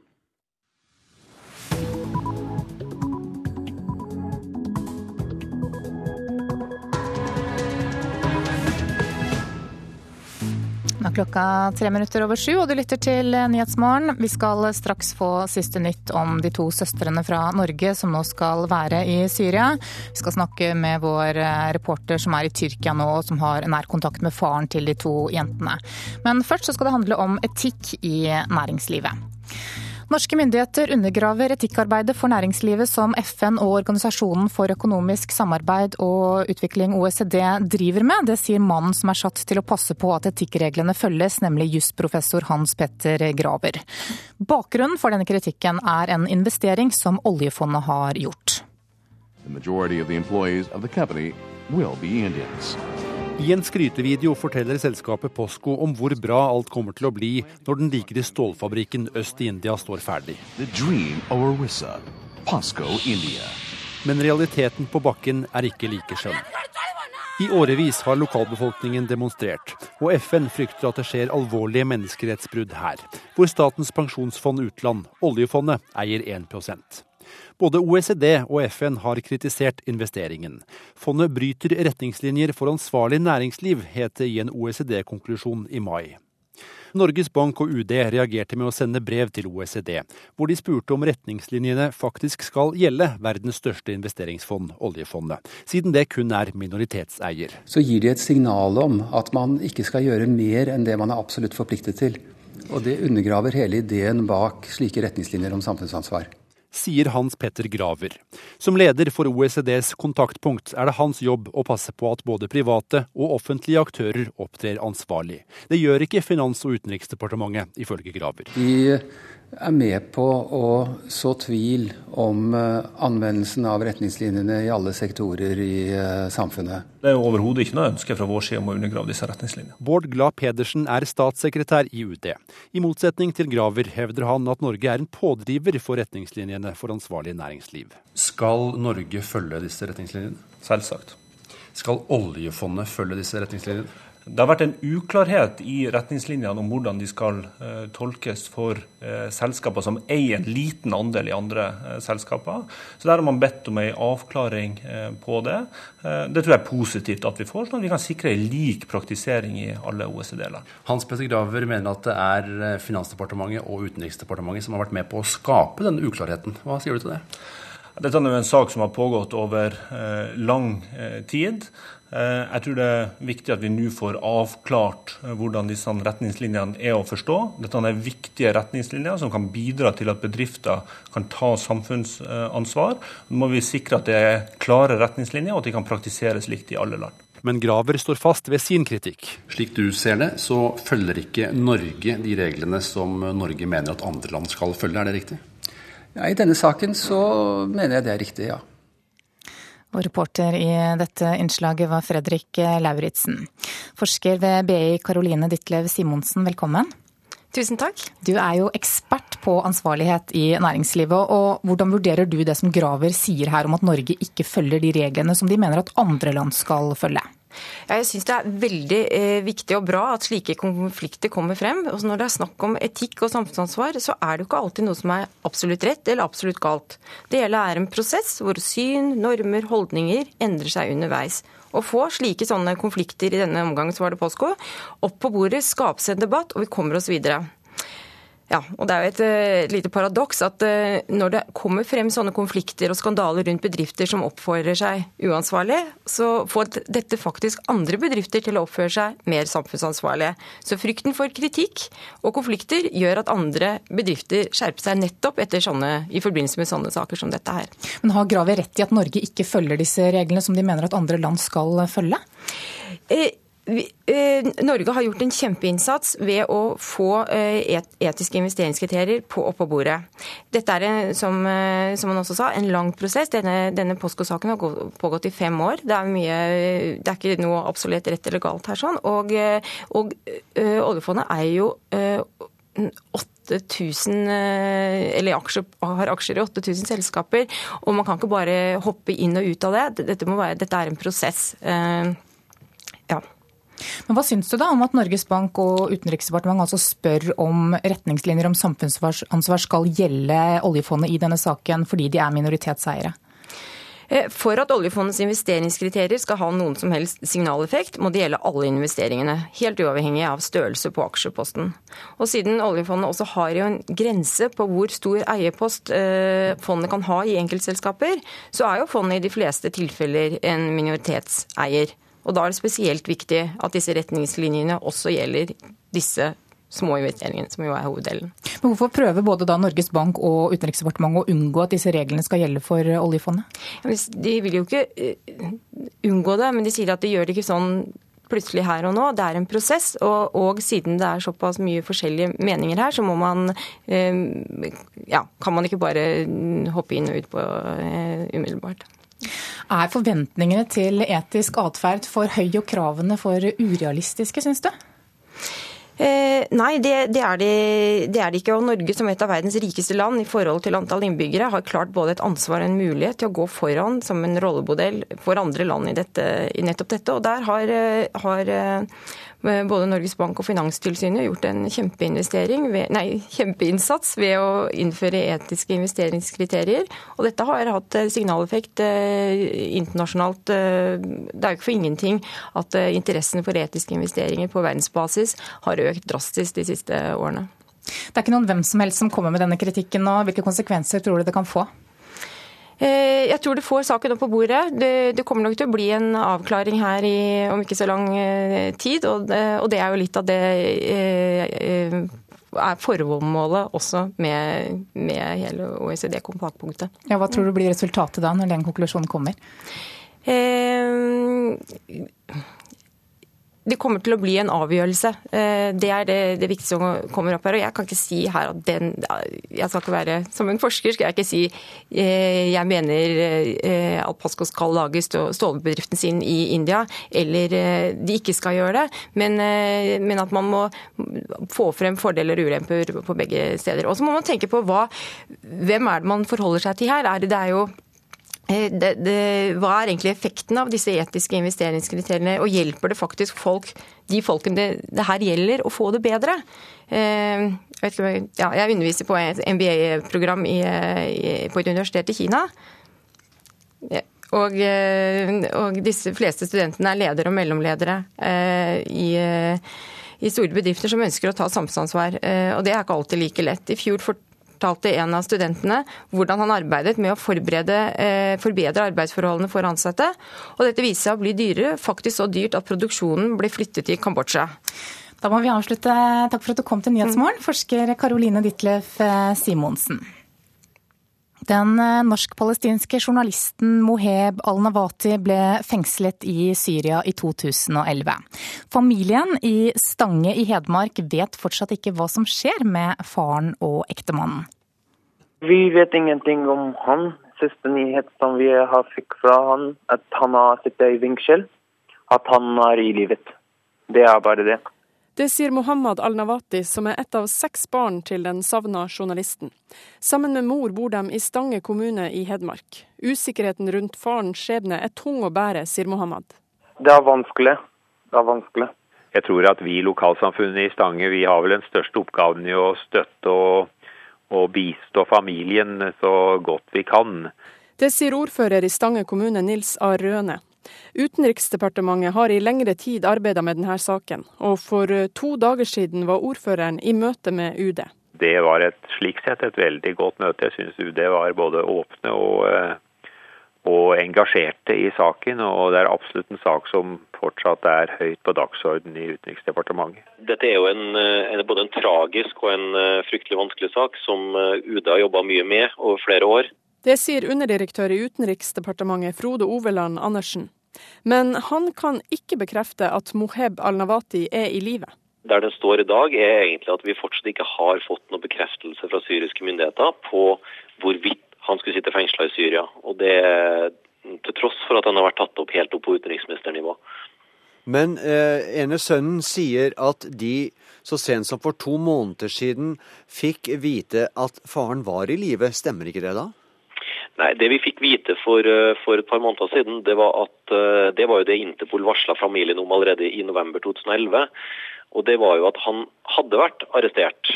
Nå er klokka tre minutter over sju, og du lytter til Nyhetsmorgen. Vi skal straks få siste nytt om de to søstrene fra Norge som nå skal være i Syria. Vi skal snakke med vår reporter som er i Tyrkia nå, og som har nær kontakt med faren til de to jentene. Men først så skal det handle om etikk i næringslivet. Norske myndigheter undergraver etikkarbeidet for næringslivet som FN og Organisasjonen for økonomisk samarbeid og utvikling, OECD, driver med. Det sier mannen som er satt til å passe på at etikkreglene følges, nemlig jusprofessor Hans Petter Graver. Bakgrunnen for denne kritikken er en investering som oljefondet har gjort. The majority of the employees of the company will. I en skrytevideo forteller selskapet Posco om hvor bra alt kommer til å bli når den likere stålfabrikken øst i India står ferdig. Men realiteten på bakken er ikke like skjønn. I årevis har lokalbefolkningen demonstrert, og FN frykter at det skjer alvorlige menneskerettsbrudd her, hvor Statens pensjonsfond utland, oljefondet, eier 1 både OECD og FN har kritisert investeringen. Fondet bryter retningslinjer for ansvarlig næringsliv, het det i en OECD-konklusjon i mai. Norges Bank og UD reagerte med å sende brev til OECD, hvor de spurte om retningslinjene faktisk skal gjelde verdens største investeringsfond, oljefondet, siden det kun er minoritetseier. Så gir de et signal om at man ikke skal gjøre mer enn det man er absolutt forpliktet til. Og det undergraver hele ideen bak slike retningslinjer om samfunnsansvar sier Hans Petter Graver. Som leder for OECDs kontaktpunkt er det hans jobb å passe på at både private og offentlige aktører opptrer ansvarlig. Det gjør ikke Finans- og utenriksdepartementet, ifølge Graver. De er med på å så tvil om eh, anvendelsen av retningslinjene i alle sektorer i eh, samfunnet. Det er overhodet ikke noe ønske fra vår side om å undergrave disse retningslinjene. Bård Glad Pedersen er statssekretær i UD. I motsetning til Graver hevder han at Norge er en pådriver for retningslinjene for ansvarlig næringsliv. Skal Norge følge disse retningslinjene? Selvsagt. Skal oljefondet følge disse retningslinjene? Det har vært en uklarhet i retningslinjene om hvordan de skal uh, tolkes for uh, selskaper som eier en liten andel i andre uh, selskaper. Så Der har man bedt om en avklaring på det. det tror jeg er positivt at vi får, sånn at vi kan sikre en lik praktisering i alle OECD-land. Hans Petter Graver mener at det er Finansdepartementet og Utenriksdepartementet som har vært med på å skape denne uklarheten. Hva sier du til det? Dette er jo en sak som har pågått over lang tid. Eh, jeg tror det er viktig at vi nå får avklart eh, hvordan disse retningslinjene er å forstå. Dette er viktige retningslinjer som kan bidra til at bedrifter kan ta samfunnsansvar. Nå må vi sikre at det er klare retningslinjer, og at de kan praktiseres likt i alle land. Men Graver står fast ved sin kritikk. Slik du ser det, så følger ikke Norge de reglene som Norge mener at andre land skal følge, er det riktig? Ja, I denne saken så mener jeg det er riktig, ja. Og reporter i dette innslaget var Fredrik Lauritzen. Forsker ved BI Karoline Ditlev Simonsen, velkommen. Tusen takk. Du er jo ekspert på ansvarlighet i næringslivet. og Hvordan vurderer du det som Graver sier her om at Norge ikke følger de reglene som de mener at andre land skal følge? Jeg syns det er veldig eh, viktig og bra at slike konflikter kommer frem. Og når det er snakk om etikk og samfunnsansvar, så er det jo ikke alltid noe som er absolutt rett eller absolutt galt. Det hele er en prosess hvor syn, normer, holdninger endrer seg underveis. Å få slike sånne konflikter i denne omgang, så var påsko, opp på bordet, skapes en debatt, og vi kommer oss videre. Ja, og Det er jo et, eh, et lite paradoks at uh, når det kommer frem sånne konflikter og skandaler rundt bedrifter som oppfører seg uansvarlig, så får dette faktisk andre bedrifter til å oppføre seg mer samfunnsansvarlige. Så frykten for kritikk og konflikter gjør at andre bedrifter skjerper seg nettopp sånne, i forbindelse med sånne saker som dette her. Men Har Graver rett i at Norge ikke følger disse reglene som de mener at andre land skal følge? Eh, Eh, Norge har gjort en kjempeinnsats ved å få eh, etiske investeringskriterier på oppå bordet. Dette er, som, eh, som man også sa, en lang prosess. Denne, denne Posko-saken har pågått i fem år. Det er, mye, det er ikke noe absolutt rett eller galt her. sånn. Og, og oljefondet er jo 8000 eller aksjer, har aksjer i 8000 selskaper. Og man kan ikke bare hoppe inn og ut av det. Dette, være, dette er en prosess. Ja. Men Hva syns du da om at Norges Bank og Utenriksdepartementet altså spør om retningslinjer om samfunnsansvar skal gjelde oljefondet i denne saken fordi de er minoritetseiere? Eh, for at oljefondets investeringskriterier skal ha noen som helst signaleffekt, må det gjelde alle investeringene, helt uavhengig av størrelse på aksjeposten. Og siden oljefondet også har jo en grense på hvor stor eierpost eh, fondet kan ha i enkeltselskaper, så er jo fondet i de fleste tilfeller en minoritetseier. Og da er det spesielt viktig at disse retningslinjene også gjelder disse små investeringene, som jo er hoveddelen. Men Hvorfor prøver både da Norges Bank og Utenriksdepartementet å unngå at disse reglene skal gjelde for oljefondet? De vil jo ikke eh, unngå det, men de sier at de gjør det ikke sånn plutselig her og nå. Det er en prosess, og, og, siden det er såpass mye forskjellige meninger her, så må man eh, Ja, kan man ikke bare hoppe inn og ut på eh, umiddelbart. Er forventningene til etisk atferd for høy og kravene for urealistiske, syns du? Eh, nei, det, det, er det, det, er det, ikke. Og Norge som et av verdens rikeste land i forhold til antall innbyggere har klart både et ansvar og en mulighet til å gå foran som en rollemodell for andre land i, dette, i nettopp dette. Og der har, eh, har eh, både Norges Bank og Finanstilsynet har gjort en ved, nei, kjempeinnsats ved å innføre etiske investeringskriterier. Og dette har hatt eh, signaleffekt eh, internasjonalt. Eh, det er jo ikke for ingenting at interessen for etiske investeringer på verdensbasis har økt drastisk de siste årene. Det er ikke noen hvem som helst som kommer med denne kritikken nå. Hvilke konsekvenser tror du det kan få? Eh, jeg tror du får saken opp på bordet. Det, det, kommer nok til å bli en avklaring her i, om ikke så lang eh, tid. Og det, og det er jo litt av det eh, er formålet også med, med hele OECD-kompaktpunktet. Ja, hva tror du blir resultatet da, når den konklusjonen kommer? Eh, det kommer til å bli en avgjørelse. Eh, det er det, det, viktigste som kommer opp her. Og jeg kan ikke si her at den Jeg skal ikke være Som en forsker skal jeg ikke si eh, jeg mener eh, at Pasco skal lage stålbedriften sin i India, eller de ikke skal gjøre det. Men, men at man må få frem fordeler og ulemper på begge steder. Og så må man tenke på hva, hvem er det man forholder seg til her. Er det, det er jo det, det, hva er egentlig effekten av disse etiske investeringskriteriene, og hjelper det faktisk folk, de folkene det, det her gjelder, å få det bedre? Eh, ikke, ja, jeg underviser på et MBA-program på et universitet i Kina. Og, eh, og disse fleste studentene er ledere og mellomledere i, i store bedrifter som ønsker å ta samfunnsansvar. Og det er ikke alltid like lett. I fjor fortalte en av studentene hvordan han arbeidet med å eh, forbedre arbeidsforholdene for ansatte. Og dette viste seg å bli dyrere, faktisk så dyrt at produksjonen ble flyttet til Kambodsja. Da må vi avslutte. Takk for at du kom til Nyhetsmorgen, forsker Karoline Ditlef eh, Simonsen. Den eh, norsk-palestinske journalisten Moheb al-Nawati ble fengslet i Syria i 2011. Familien i Stange i Hedmark vet fortsatt ikke hva som skjer med faren og ektemannen. Vi vet ingenting om han. Siste nyhet som vi har fikk fra han, at han har sittet i fengsel. At han er i livet. Det er bare det. Det sier Mohammad al-Nawati, som er ett av seks barn til den savna journalisten. Sammen med mor bor de i Stange kommune i Hedmark. Usikkerheten rundt farens skjebne er tung å bære, sier Mohammad. Det er vanskelig. Det er vanskelig. Jeg tror at vi i lokalsamfunnet i Stange vi har vel den største oppgaven i å støtte og, og bistå familien så godt vi kan. Det sier ordfører i Stange kommune Nils A. Røne. Utenriksdepartementet har i lengre tid arbeidet med denne saken, og for eh, to dager siden var ordføreren i møte med UD. Det var et slik sett et veldig godt møte. Jeg syns UD var både åpne og, eh, og engasjerte i saken, og det er absolutt en sak som fortsatt er høyt på dagsordenen i Utenriksdepartementet. Dette er jo en, eh, en, både en tragisk og en fryktelig vanskelig sak som UD har jobba mye med over flere år. Det sier underdirektør i Utenriksdepartementet Frode Oveland Andersen. Men han kan ikke bekrefte at Moheb al-Nawati er i live. Der den står i dag, er egentlig at vi fortsatt ikke har fått noen bekreftelse fra syriske myndigheter på hvorvidt han skulle sitte fengsla i Syria. Og det til tross for at han har vært tatt opp helt opp på utenriksministernivå. Men eh, ene sønnen sier at de så sent som for to måneder siden fikk vite at faren var i live. Stemmer ikke det da? Nei, Det vi fikk vite for, eh, for, et par måneder siden, det var at eh, det var jo det Interpol varsla familien om allerede i november 2011. Og det var jo at han hadde vært arrestert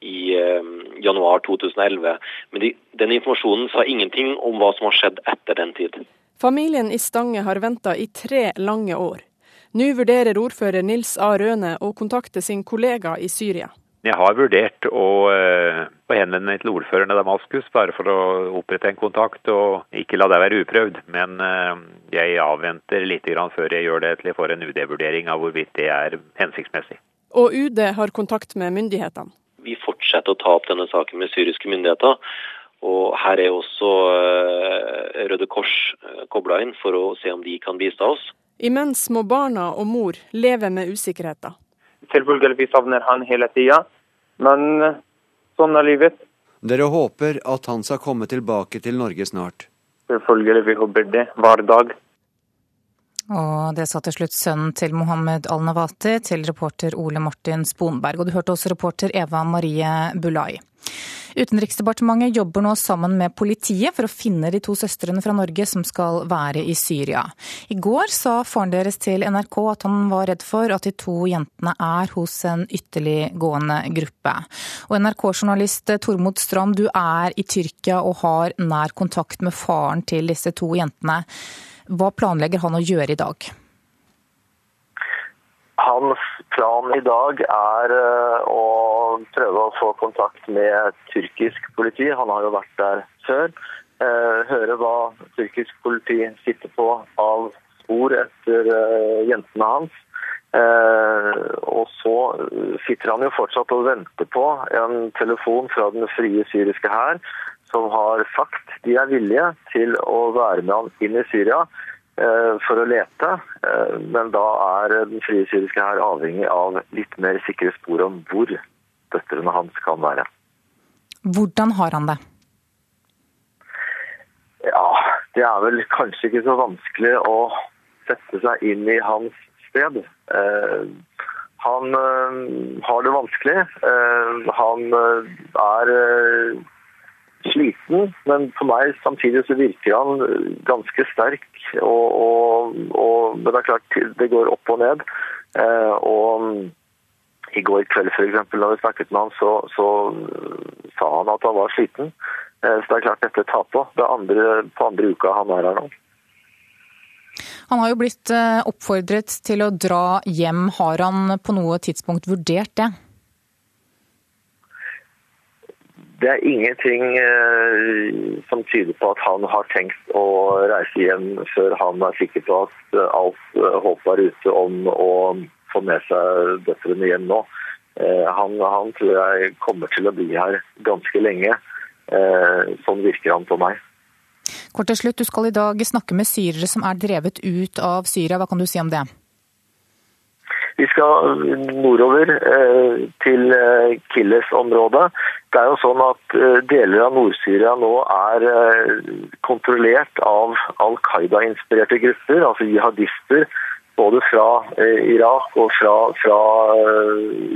i eh, januar 2011. Men de, den informasjonen sa ingenting om hva som har skjedd etter den tid. Familien i Stange har venta i tre lange år. Nå vurderer ordfører Nils A. Røne å kontakte sin kollega i Syria. Jeg har vurdert å, eh, å henvende meg til ordføreren i Damaskus, bare for å opprette en kontakt og ikke la det være uprøvd. Men eh, jeg avventer litt før jeg gjør det til jeg får en UD-vurdering av hvorvidt det er hensiktsmessig. Og UD har kontakt med myndighetene? Vi fortsetter å ta opp denne saken med syriske myndigheter. Og her er også eh, Røde Kors kobla inn for å se om de kan bistå oss. Imens må barna og mor leve med usikkerheten. Selvfølgelig vi savner han hele tida, men sånn er livet. Dere håper at han skal komme tilbake til Norge snart? Selvfølgelig, vi håper det hver dag. Og det sa til slutt sønnen til Mohammed al-Nawati til reporter Ole Martin Sponberg. Og du hørte også reporter Eva Marie Bulai. Utenriksdepartementet jobber nå sammen med politiet for å finne de to søstrene fra Norge som skal være i Syria. I går sa faren deres til NRK at han var redd for at de to jentene er hos en ytterliggående gruppe. Og NRK-journalist Tormod Strand, du er i Tyrkia og har nær kontakt med faren til disse to jentene. Hva planlegger han å gjøre i dag? Hans plan i dag er eh, å prøve å få kontakt med tyrkisk politi. Han har jo vært der før. Eh, høre hva tyrkisk politi sitter på av spor etter eh, jentene hans. Og så sitter han jo fortsatt og venter på en telefon fra den frie syriske hær, som har sagt de er villige til å være med han inn i Syria. Eh, for å lete. Eh, men da er den frie syriske her avhengig av litt mer sikre spor om hvor døtrene hans kan være. Hvordan har han det? Ja, det er vel kanskje ikke så vanskelig å sette seg inn i hans sted. Eh, han har det vanskelig. Han er sliten, men for meg samtidig så virker han ganske sterk. Og, og, og, men det er klart, det går opp og ned. Eh, og i går kveld f.eks. da vi snakket med han, så, så, sa han at han var sliten. Eh, så det er klart dette tar på. Det er andre, på andre uka han er her nå. Han har jo blitt eh, oppfordret til å dra hjem. Har han på noe tidspunkt vurdert det? Det er ingenting eh, som tyder på at han har tenkt å reise hjem før han er sikker på at eh, alt eh, håp er ute om å få med seg døtrene hjem nå. Han, han, tror jeg kommer til å bli her ganske lenge. Sånn virker han på meg. Kort til slutt, Du skal i dag snakke med syrere som er drevet ut av Syria. Hva kan du si om det? Vi skal nordover eh, til eh, Killes-området. Det er jo sånn at eh, Deler av Nord-Syria nå er kontrollert av Al Qaida-inspirerte grupper, altså jihadister. Både fra Irak og fra, fra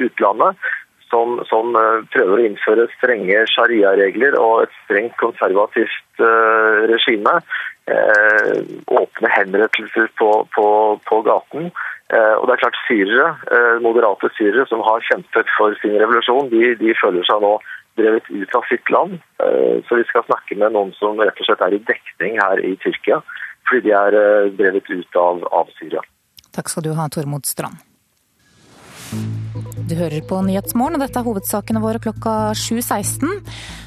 utlandet. Som, som, prøver å innføre strenge sharia-regler og et strengt konservativt regime. Åpne henrettelser på, på, på gaten. Eh, og det er klart syrere, eh, Moderate syrere som har kjempet for sin revolusjon, de, de, føler seg nå drevet ut av sitt land. Eh, så vi skal snakke med noen som rett og slett er i dekning her i Tyrkia, fordi de er drevet ut av, av Syria. Takk skal du ha, Tormod Strand. Du hører på Nyhetsmorgen, og dette er hovedsakene våre klokka 7.16.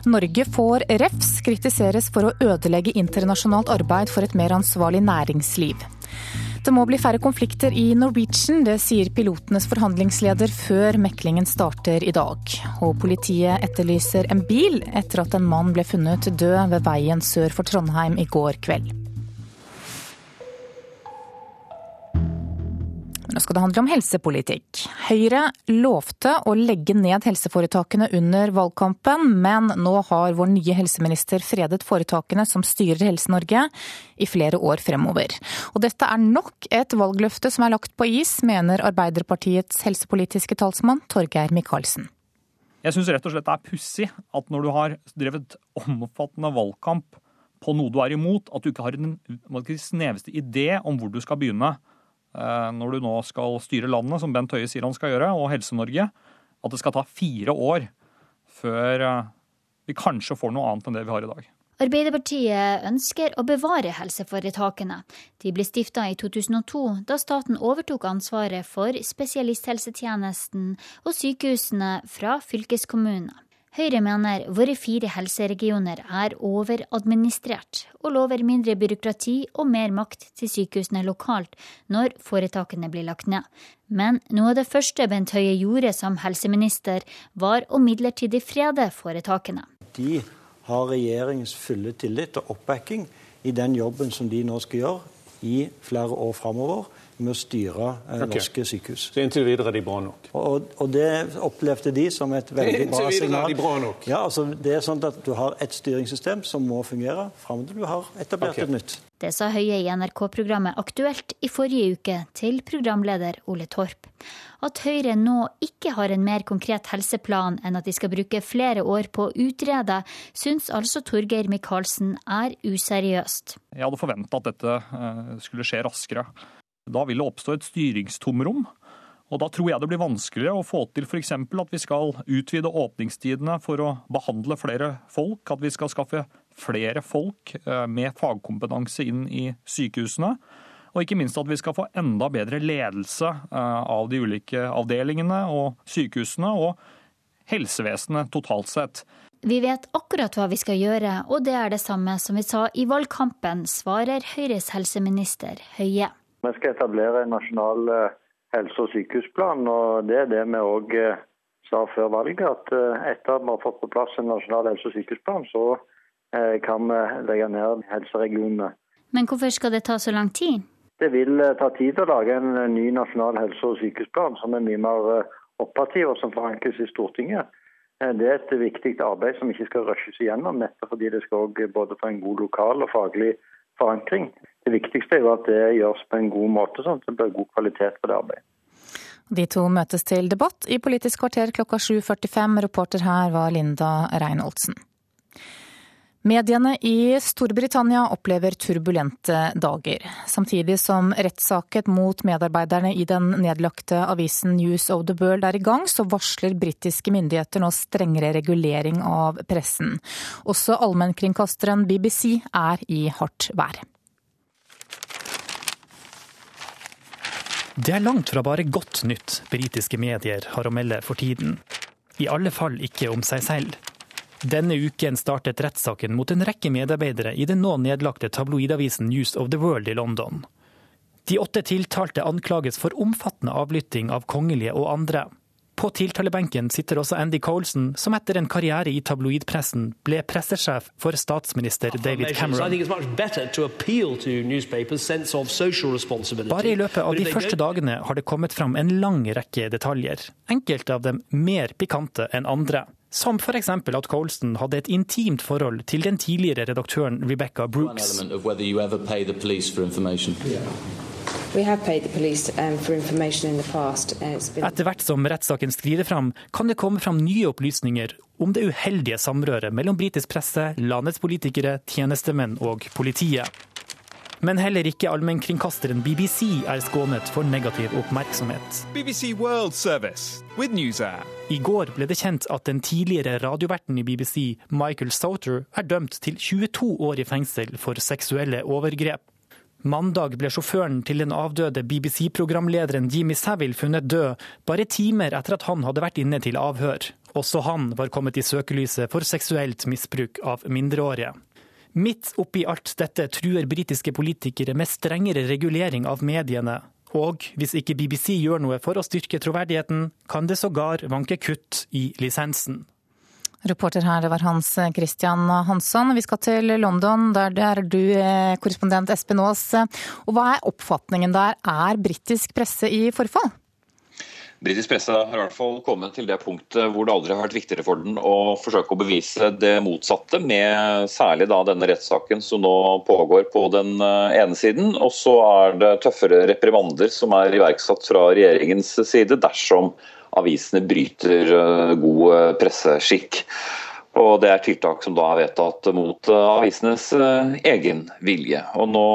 Norge får refs, kritiseres for å ødelegge internasjonalt arbeid for et mer ansvarlig næringsliv. Det må bli færre konflikter i Norwegian, det sier pilotenes forhandlingsleder før meklingen starter i dag. Og politiet etterlyser en bil etter at en mann ble funnet død ved veien sør for Trondheim i går kveld. Nå skal det handle om helsepolitikk. Høyre lovte å legge ned helseforetakene under valgkampen, men nå har vår nye helseminister fredet foretakene som styrer Helse-Norge i flere år fremover. Og dette er nok et valgløfte som er lagt på is, mener Arbeiderpartiets helsepolitiske talsmann Torgeir Micaelsen. Jeg syns rett og slett det er pussig at når du har drevet omfattende valgkamp på noe du er imot, at du ikke har den sneveste idé om hvor du skal begynne. Eh, når du nå skal styre landet, som Bent Høie sier han skal gjøre, og Helse-Norge, at det skal ta fire år før eh, vi kanskje får noe annet enn det vi har i dag. Arbeiderpartiet ønsker å bevare helseforetakene. De ble stifta i 2002, da staten overtok ansvaret for spesialisthelsetjenesten og sykehusene fra fylkeskommunene. Høyre mener våre fire helseregioner er overadministrert, og lover mindre byråkrati og mer makt til sykehusene lokalt når foretakene blir lagt ned. Men noe av det første Bent Høie gjorde som helseminister, var å midlertidig frede foretakene. De har regjeringens fulle tillit og oppbacking i den jobben som de nå skal gjøre i flere år framover med å styre eh, okay. norske sykehus. Så inntil videre er de bra nok? Og, og det opplevde de som et veldig bra signal. Inntil videre er de bra nok? Ja, altså det er sånn at Du har et styringssystem som må fungere fram til du har etablert okay. et nytt. Det sa Høie i NRK-programmet Aktuelt i forrige uke til programleder Ole Torp. At Høyre nå ikke har en mer konkret helseplan enn at de skal bruke flere år på å utrede, syns altså Torgeir Micaelsen er useriøst. Jeg hadde forventa at dette eh, skulle skje raskere. Da vil det oppstå et styringstomrom. Og Da tror jeg det blir vanskeligere å få til f.eks. at vi skal utvide åpningstidene for å behandle flere folk. At vi skal skaffe flere folk eh, med fagkompetanse inn i sykehusene. Og ikke minst at vi skal få enda bedre ledelse av de ulike avdelingene og sykehusene og helsevesenet totalt sett. Vi vet akkurat hva vi skal gjøre, og det er det samme som vi sa i valgkampen, svarer Høyres helseminister Høie. Vi skal etablere en nasjonal eh, helse- og sykehusplan, og det er det vi òg eh, sa før valget. At eh, etter at vi har fått på plass en nasjonal helse- og sykehusplan, så kan vi legge ned helseregionene. Men hvorfor skal det ta så lang tid? Det vil ta tid å lage en ny nasjonal helse- og sykehusplan som er mye mer operativ og som forankres i Stortinget. Det er et viktig arbeid som ikke skal rushes igjennom, nettopp fordi det skal både få en god lokal og faglig forankring. Det viktigste er jo at det gjøres på en god måte, sånn at det blir god kvalitet på det arbeidet. De to møtes til debatt i Politisk kvarter klokka 7.45. Reporter her var Linda Reinholdsen. Mediene i Storbritannia opplever turbulente dager. Samtidig som rettssaken mot medarbeiderne i den nedlagte avisen News of the World er i gang, så varsler britiske myndigheter nå strengere regulering av pressen. Også allmennkringkasteren BBC er i hardt vær. Det er langt fra bare godt nytt britiske medier har å melde for tiden. I alle fall ikke om seg selv. Denne uken startet rettssaken mot en rekke medarbeidere i den nå nedlagte tabloidavisen News of the World i London. De åtte tiltalte anklages for omfattende avlytting av kongelige og andre. På tiltalebenken sitter også Andy Colson, som etter en karriere i tabloidpressen ble pressesjef for statsminister David Cameron. Bare i løpet av de første dagene har det kommet fram en lang rekke detaljer, enkelte av dem mer pikante enn andre. Som f.eks. at Colston hadde et intimt forhold til den tidligere redaktøren Rebecca Brooks. Um, Etter hvert som rettssaken skrider fram, kan det komme fram nye opplysninger om det uheldige samrøret mellom britisk presse, landets politikere, tjenestemenn og politiet. Men heller ikke allmennkringkasteren BBC er skånet for negativ oppmerksomhet. BBC World Service with NewsAir. I går ble det kjent at den tidligere radioverten i BBC, Michael Sauter, er dømt til 22 år i fengsel for seksuelle overgrep. Mandag ble sjåføren til den avdøde BBC-programlederen Jimmy Savile funnet død, bare timer etter at han hadde vært inne til avhør. Også han var kommet i søkelyset for seksuelt misbruk av mindreårige. Midt oppi alt dette truer britiske politikere med strengere regulering av mediene. Og hvis ikke BBC gjør noe for å styrke troverdigheten, kan det sågar vanke kutt i lisensen. Reporter her var Hans Christian Hansson. Vi skal til London, der er du eh, korrespondent Espen Aas. Og hva er oppfatningen der? Er britisk presse i forfall? Britisk presse har i hvert fall kommet til det punktet hvor det aldri har vært viktigere for den å forsøke å bevise det motsatte, med særlig da denne rettssaken som nå pågår på den eh, ene siden. Og så er det tøffere reprimander som er iverksatt fra regjeringens side dersom avisene bryter eh, god eh, presseskikk. Og Det er tiltak som da er vedtatt mot eh, avisenes egen vilje. Og nå,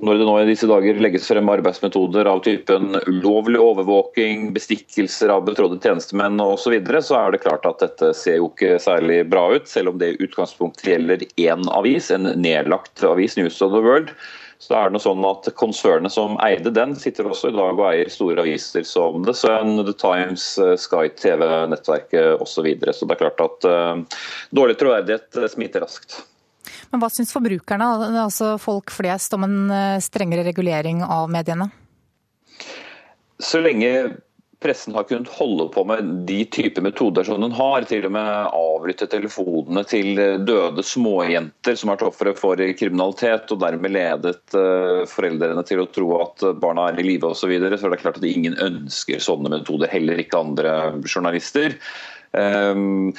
Når det nå i disse dager legges frem arbeidsmetoder av typen ulovlig overvåking, bestikkelser av betrådde tjenestemenn osv., så, videre, så er det klart at dette ser jo ikke særlig bra ut, selv om det i utgangspunktet gjelder én avis, en nedlagt avis, News of the World så er det noe sånn at Konsernet som eide den, sitter også i dag og eier store aviser som The Sun, The Times, eh, Sky TV-nettverket osv. Så, videre. så det er klart at uh, dårlig troverdighet eh, smitter raskt. Men Hva syns forbrukerne, altså folk flest, om en strengere regulering av mediene? Så lenge pressen har kunnet holde på med de typer metoder som den har. Til og med avlytte telefonene til døde småjenter som har vært ofre for kriminalitet, og dermed ledet eh, foreldrene til å tro at barna er i live osv. Så, videre. så det klart at ingen ønsker sånne metoder, heller ikke andre journalister. Um,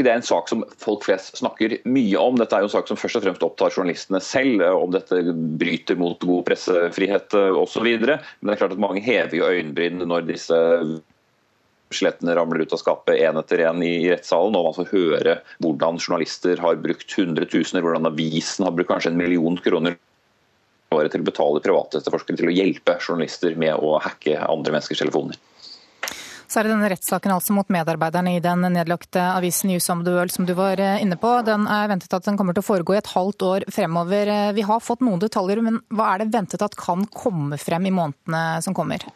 jeg det er en sak som folk flest snakker mye om. Dette er jo en sak som først og fremst opptar journalistene selv, eh, om dette bryter mot god pressefrihet eh, osv. Men det er klart at mange hever jo øyenbryn når disse skjelettene ramler ut av skapet én etter én i rettssalen, og man får høre hvordan journalister har brukt hundretusener, hvordan avisen har brukt kanskje en million kroner til å betale private etterforskere til å hjelpe journalister med å hacke andre menneskers telefoner. Så er det denne rettssaken altså mot medarbeiderne i den nedlagte avisen News of the World som du var eh, inne på. Den er ventet at den kommer til å foregå i et halvt år fremover. Eh, vi har fått noen detaljer, men hva er det ventet at kan komme frem i månedene som kommer?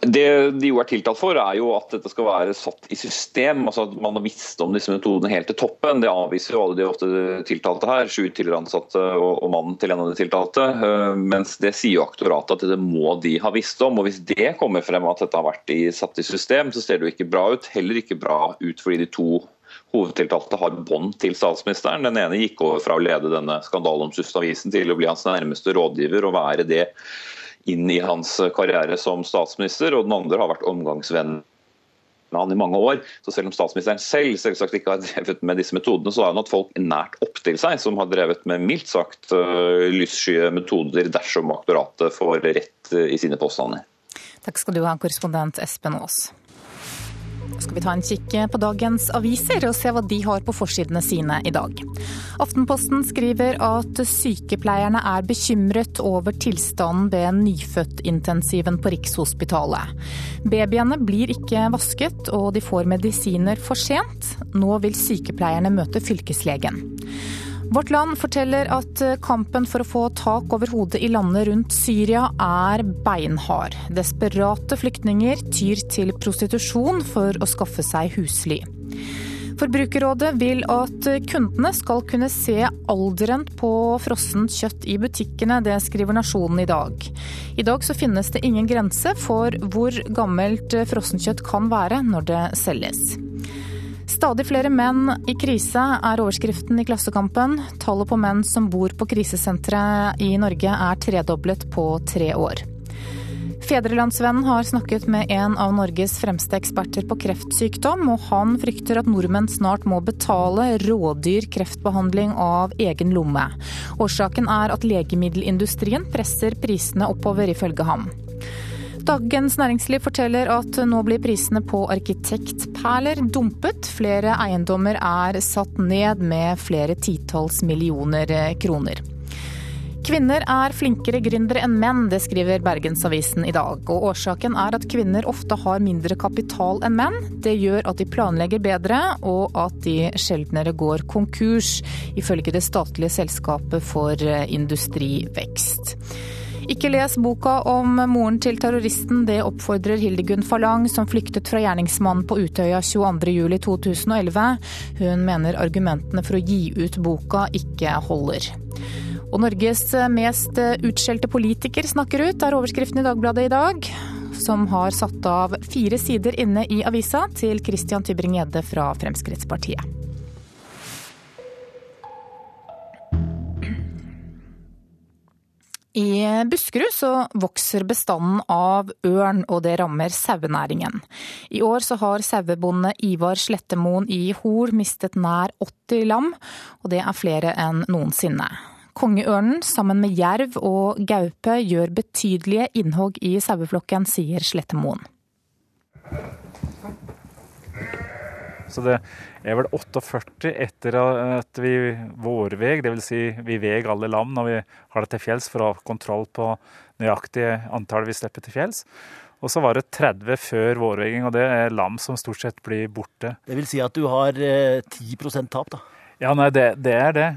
Det de jo er tiltalt for, er jo at dette skal være satt i system. altså at Man har visst om disse metodene helt til toppen. Det avviser jo alle de åtte tiltalte her. Sju tidligere ansatte og, mannen til en av de tiltalte. Uh, mens det sier jo aktoratet at det må de ha visst om. og Hvis det kommer frem at dette har vært i, satt i system, så ser det jo ikke bra ut. Heller ikke bra ut fordi de to hovedtiltalte har bånd til statsministeren. Den ene gikk over fra å lede denne skandaleomsuste avisen til å bli hans nærmeste rådgiver og være det inn i hans karriere som statsminister, og den andre har vært omgangsvenn med han i mange år. Så selv om statsministeren selv selvsagt ikke har drevet med disse metodene, så har han hatt folk nært opptil seg som har drevet med mildt sagt lyssky metoder dersom aktoratet får rett uh, i sine påstander. Takk skal du ha, korrespondent Espen Aas skal vi ta en kikk på dagens aviser og se hva de har på forsidene sine i dag. Aftenposten skriver at sykepleierne er bekymret over tilstanden ved nyfødtintensiven på Rikshospitalet. Babyene blir ikke vasket, og de får medisiner for sent. Nå vil sykepleierne møte fylkeslegen. Vårt Land forteller at kampen for å få tak over hodet i landet rundt Syria er beinhard. Desperate flyktninger tyr til prostitusjon for å skaffe seg husly. Forbrukerrådet vil at kundene skal kunne se alderen på frossent kjøtt i butikkene. Det skriver Nasjonen i dag. I dag så finnes det ingen grense for hvor gammelt frossenkjøtt kan være når det selges. Stadig flere menn i krise er overskriften i Klassekampen. Tallet på menn som bor på krisesentre i Norge er tredoblet på tre år. Fedrelandsvennen har snakket med en av Norges fremste eksperter på kreftsykdom, og han frykter at nordmenn snart må betale rådyr kreftbehandling av egen lomme. Årsaken er at legemiddelindustrien presser prisene oppover, ifølge ham. Dagens Næringsliv forteller at nå blir prisene på arkitektperler dumpet. Flere eiendommer er satt ned med flere titalls millioner kroner. Kvinner er flinkere gründere enn menn, det skriver Bergensavisen i dag. Og årsaken er at kvinner ofte har mindre kapital enn menn. Det gjør at de planlegger bedre, og at de sjeldnere går konkurs, ifølge det statlige selskapet for industrivekst. Ikke les boka om moren til terroristen, det oppfordrer Hildegunn Falang, som flyktet fra gjerningsmannen på Utøya 22.07.2011. Hun mener argumentene for å gi ut boka ikke holder. Og Norges mest utskjelte politiker snakker ut, er overskriften i Dagbladet i dag. Som har satt av fire sider inne i avisa til Christian Tybring-Gjedde fra Fremskrittspartiet. I Buskerud så vokser bestanden av ørn, og det rammer sauenæringen. I år så har sauebonde Ivar Slettemoen i Hol mistet nær 80 lam, og det er flere enn noensinne. Kongeørnen sammen med jerv og gaupe gjør betydelige innhogg i saueflokken, sier Slettemoen. Så det er vel 48 etter at vi vårveg, dvs. Si vi veg alle lam når vi har det til fjells for å ha kontroll på nøyaktig antall vi slipper til fjells. Og så var det 30 før vårveging, og det er lam som stort sett blir borte. Det vil si at du har 10 eh, tap, da? Ja, nei, det, det er det.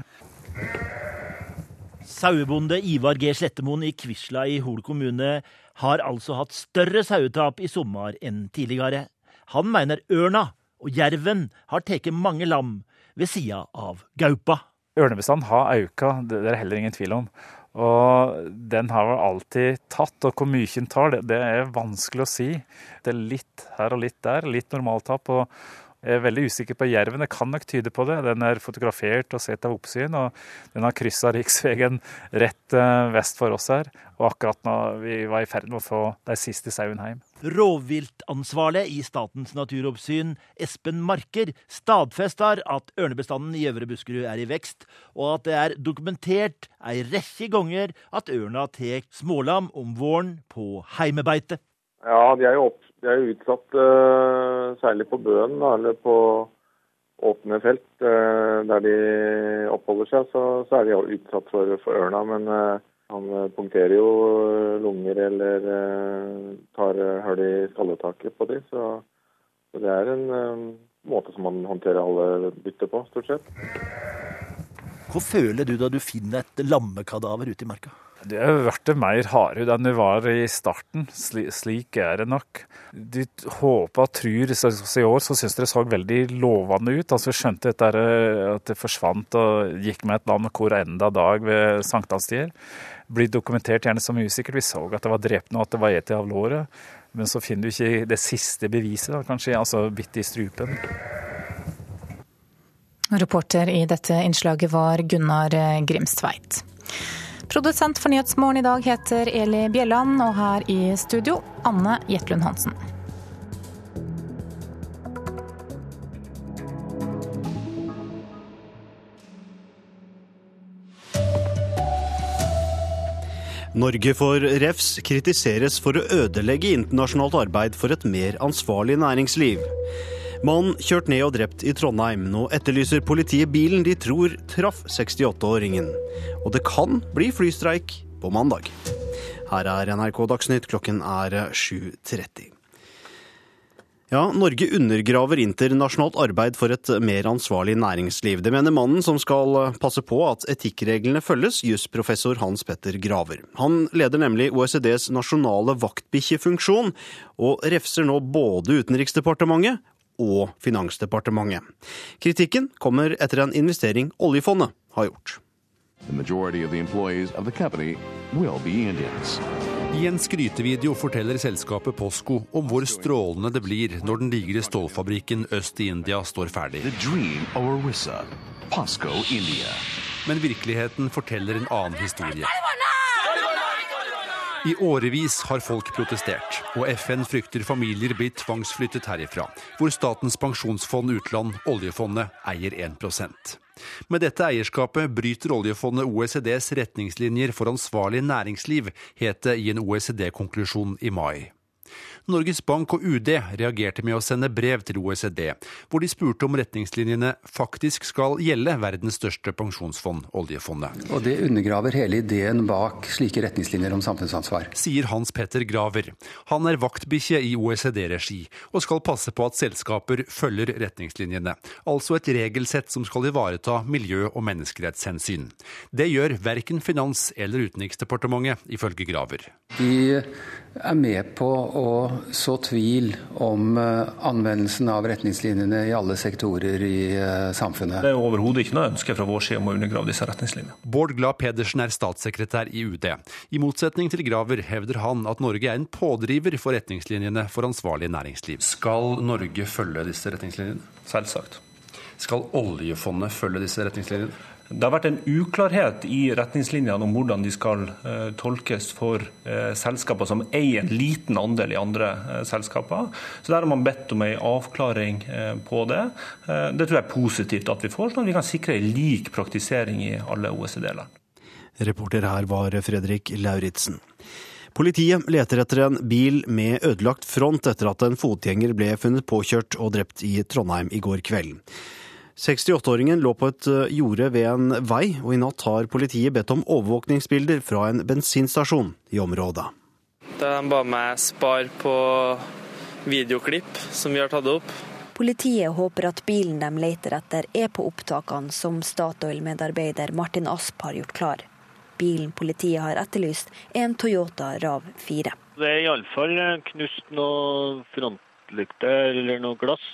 Sauebonde Ivar G. Slettemoen i Kvisla i Hol kommune har altså hatt større sauetap i sommer enn tidligere. Han mener ørna og jerven har tatt mange lam ved sida av gaupa. Ørnebestanden har økt, det er det heller ingen tvil om. Og den har vel alltid tatt, og hvor mye den tar, det, er vanskelig å si. Det er litt her og litt der, litt normaltap. og jeg er veldig usikker på jerven. Det kan nok tyde på det. Den er fotografert og sett av oppsyn. og Den har kryssa riksveien rett eh, vest for oss her. Og akkurat nå vi var i ferd med å få de siste sauene hjem. Rovviltansvarlig i Statens naturoppsyn, Espen Marker, stadfester at ørnebestanden i Øvre Buskerud er i vekst, og at det er dokumentert ei rekke ganger at ørna tar smålam om våren på heimebeite. Ja, de er jo opp de er jo utsatt, uh, særlig på Bøen eller på åpne felt uh, der de oppholder seg, så, så, er de utsatt for, for ørna. Men uh, Han punkterer jo lunger eller tar hull i skalletaket på de, så, så det er en måte som man håndterer alle bytter på, stort sett. Hva føler du da du finner et lammekadaver ute i marka? Det har blitt mer hardhud enn det var i starten. Slik er det nok. Du håper og tror I år så syns det så veldig lovende ut. Altså, skjønte dette, at det forsvant og gikk med et lam hvor enda dag ved sankthanstider. Blir dokumentert gjerne som usikkert. Vi så at det var drept noe, at det var et av låret. Men så finner du ikke det siste beviset, da, kanskje, altså bitt i strupen. Reporter i dette innslaget var Gunnar Grimstveit. Produsent for Nyhetsmorgen i dag heter Eli Bjelland, og her i studio Anne Jetlund Hansen. Norge for refs kritiseres for å ødelegge internasjonalt arbeid for et mer ansvarlig næringsliv. Mann kjørt ned og drept i Trondheim. Nå etterlyser politiet bilen de tror traff 68-åringen. Og det kan bli flystreik på mandag. Her er NRK Dagsnytt, klokken er 7.30. Ja, Norge undergraver internasjonalt arbeid for et mer ansvarlig næringsliv. Det mener mannen som skal passe på at etikkreglene følges, jusprofessor Hans Petter Graver. Han leder nemlig OECDs nasjonale vaktbikkjefunksjon, og refser nå både Utenriksdepartementet og Finansdepartementet. Kritikken kommer etter en investering oljefondet har gjort. I en skrytevideo forteller selskapet Posco om hvor strålende det blir når den digre stålfabrikken øst i India står ferdig. Men virkeligheten forteller en annen historie. I årevis har folk protestert, og FN frykter familier blir tvangsflyttet herifra, hvor Statens pensjonsfond utland, oljefondet, eier 1% Med dette eierskapet bryter oljefondet OECDs retningslinjer for ansvarlig næringsliv, het det i en OECD-konklusjon i mai. Norges Bank og UD reagerte med å sende brev til OECD, hvor de spurte om retningslinjene faktisk skal gjelde verdens største pensjonsfond, oljefondet. Og Det undergraver hele ideen bak slike retningslinjer om samfunnsansvar. Sier Hans Petter Graver. Han er vaktbikkje i OECD-regi, og skal passe på at selskaper følger retningslinjene. Altså et regelsett som skal ivareta miljø- og menneskerettshensyn. Det gjør verken Finans- eller Utenriksdepartementet, ifølge Graver. De er med på å så tvil om eh, anvendelsen av retningslinjene i alle sektorer i eh, samfunnet. Det er overhodet ikke noe ønske fra vår side om å undergrave disse retningslinjene. Bård Glad Pedersen er statssekretær i UD. I motsetning til Graver hevder han at Norge er en pådriver for retningslinjene for ansvarlig næringsliv. Skal Norge følge disse retningslinjene? Selvsagt. Skal oljefondet følge disse retningslinjene? Det har vært en uklarhet i retningslinjene om hvordan de skal eh, tolkes for eh, selskaper som eier en liten andel i andre eh, selskaper. Så Der har man bedt om en avklaring på det. Det tror jeg er positivt at vi får, sånn at vi kan sikre en lik praktisering i alle OECD-land. Reporter her var Fredrik Lauritzen. Politiet leter etter en bil med ødelagt front etter at en fotgjenger ble funnet påkjørt og drept i Trondheim i går kveld. 68-åringen lå på et eh, jorde ved en vei, og i natt har politiet bedt om overvåkningsbilder fra en bensinstasjon i området. De ba meg spare på videoklipp som vi har tatt opp. Politiet håper at bilen de leter etter er på opptakene som Statoil-medarbeider Martin Asp har gjort klar. Bilen politiet har etterlyst, er en Toyota Rav 4. Det er iallfall knust noe frontlykte eller noe glass,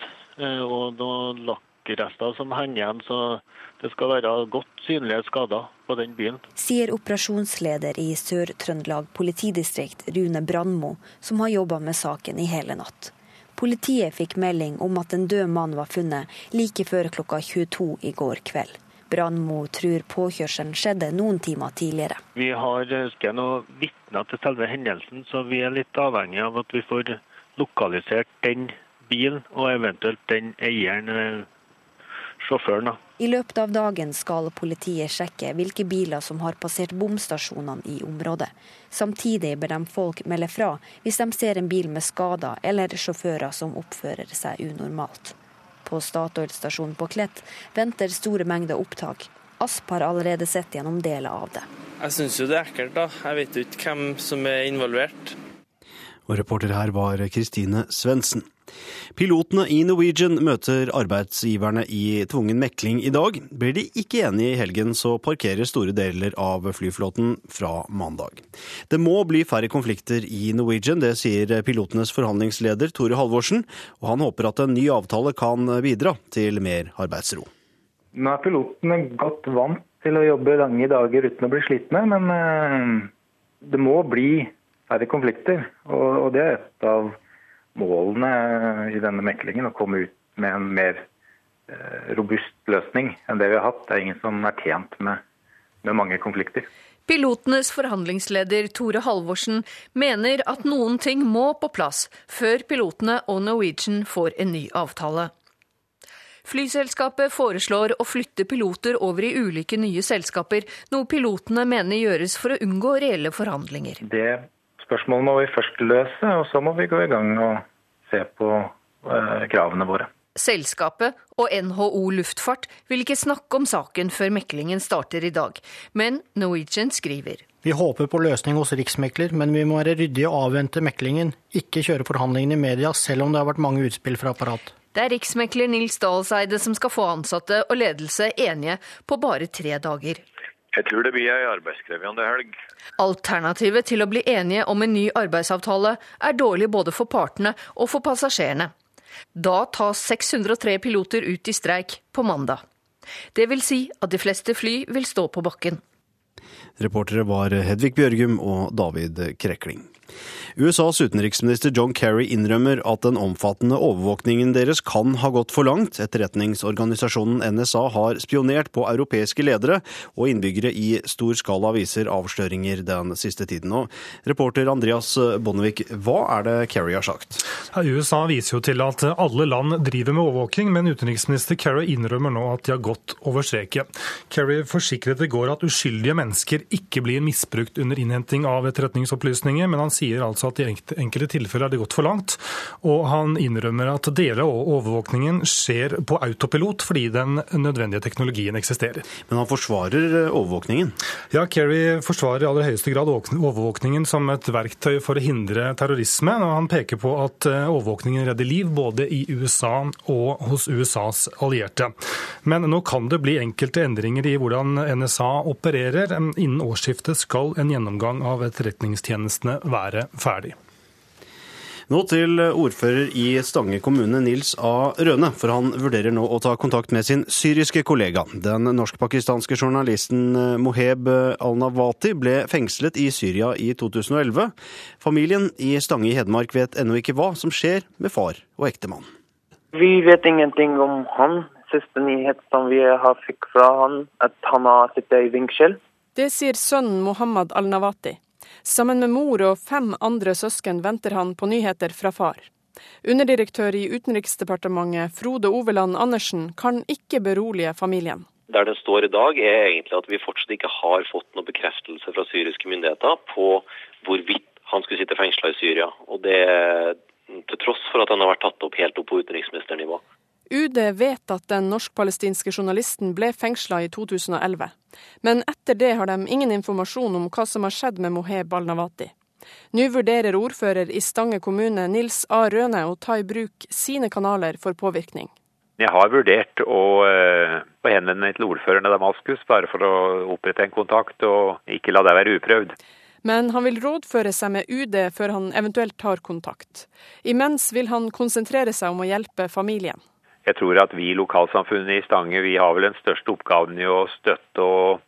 eh, og noe lakk lakkrester som henger igjen, så det skal være godt synlige skader på den bilen. Sier operasjonsleder i Sør-Trøndelag politidistrikt, Rune Brandmo, som har jobba med saken i hele natt. Politiet fikk melding om at en død mann var funnet like før klokka 22 i går kveld. Brandmo tror påkjørselen skjedde noen timer tidligere. Vi har ikke noe vitner til selve hendelsen, så vi er litt avhengig av at vi får lokalisert den bilen og eventuelt den eieren sjåføren. Da. I løpet av dagen skal politiet sjekke hvilke biler som har passert bomstasjonene i området. Samtidig ber de folk melde fra hvis de ser en bil med skader eller sjåfører som oppfører seg unormalt. På Statoil-stasjonen på Klett venter store mengder opptak. Asp har allerede sett gjennom deler av det. Jeg syns jo det er ekkelt, da. Jeg vet jo ikke hvem som er involvert. Og reporter her var Kristine Svendsen. Pilotene i Norwegian møter arbeidsgiverne i tvungen mekling i dag. Blir de ikke enige i helgen, så parkerer store deler av flyflåten fra mandag. Det må bli færre konflikter i Norwegian, det sier pilotenes forhandlingsleder Tore Halvorsen. Og han håper at en ny avtale kan bidra til mer arbeidsro. Nå er pilotene godt vant til å jobbe lange dager uten å bli slitne, men eh, det må bli færre konflikter. Og det er et av målene i denne meklingen å komme ut med en mer eh, robust løsning enn det vi har hatt. Det er ingen som er tjent med, med mange konflikter. Pilotenes forhandlingsleder Tore Halvorsen mener at noen ting må på plass før pilotene og Norwegian får en ny avtale. Flyselskapet foreslår å flytte piloter over i ulike nye selskaper, noe pilotene mener gjøres for å unngå reelle forhandlinger. Det spørsmålet må vi først løse, og så må vi gå i gang og se på eh, kravene våre. Selskapet og NHO Luftfart vil ikke snakke om saken før meklingen starter i dag, men Norwegian skriver. Vi håper på løsning hos riksmekler, men vi må være ryddige og avvente meklingen, ikke kjøre forhandlingene i media, selv om det har vært mange utspill fra apparat. Det er riksmekler Nils Dahlseide som skal få ansatte og ledelse enige på bare tre dager. Jeg tror det blir ei arbeidskrevende helg. Alternativet til å bli enige om en ny arbeidsavtale er dårlig både for partene og for passasjerene. Da tas 603 piloter ut i streik på mandag. Det vil si at de fleste fly vil stå på bakken. Reportere var Hedvig Bjørgum og David Krekling. USAs utenriksminister John Kerry innrømmer at den omfattende overvåkningen deres kan ha gått for langt. Etterretningsorganisasjonen NSA har spionert på europeiske ledere og innbyggere i stor skala, viser avsløringer den siste tiden. Og reporter Andreas Bonnevik, hva er det Kerry har sagt? USA viser jo til at alle land driver med overvåking, men utenriksminister Kerry innrømmer nå at de har gått over streken. Kerry forsikret i går at uskyldige mennesker ikke blir misbrukt under innhenting av etterretningsopplysninger, men han sier sier altså at i enkelte tilfeller er det gått for langt. Og han innrømmer at deler av overvåkningen skjer på autopilot fordi den nødvendige teknologien eksisterer. Men han forsvarer eh, overvåkningen? Ja, Kerry forsvarer i aller høyeste grad overvåkningen som et verktøy for å hindre terrorisme. og Han peker på at eh, overvåkningen redder liv både i USA og hos USAs allierte. Men nå kan det bli enkelte endringer i hvordan NSA opererer. Innen årsskiftet skal en gjennomgang av etterretningstjenestene være være ferdig. Nå til ordfører i Stange kommune, Nils A. Røne, for han vurderer nå å ta kontakt med sin syriske kollega. Den norsk-pakistanske journalisten Moheb al-Nawati ble fengslet i Syria i 2011. Familien i Stange i Hedmark vet ennå ikke hva som skjer med far og ektemann. Vi vet ingenting om han. Siste nyhet som vi har fikk fra han, at han har sittet i fengsel. Det sier sønnen Mohammed al-Nawati. Sammen med mor og fem andre søsken venter han på nyheter fra far. Underdirektør i Utenriksdepartementet Frode Oveland Andersen kan ikke berolige familien. Der det står i dag er egentlig at vi fortsatt ikke har fått noen bekreftelse fra syriske myndigheter på hvorvidt han skulle sitte fengsla i Syria. Og det til tross for at han har vært tatt opp helt opp på utenriksministernivå. UD vet at den norsk-palestinske journalisten ble fengsla i 2011. Men etter det har de ingen informasjon om hva som har skjedd med Moheb al-Nawati. Nå vurderer ordfører i Stange kommune Nils A. Røne å ta i bruk sine kanaler for påvirkning. Jeg har vurdert å, eh, å henvende meg til ordføreren i Damaskus, bare for å opprette en kontakt og ikke la det være uprøvd. Men han vil rådføre seg med UD før han eventuelt tar kontakt. Imens vil han konsentrere seg om å hjelpe familien jeg tror at vi i lokalsamfunnet i Stange vi har vel den største oppgaven i å støtte og,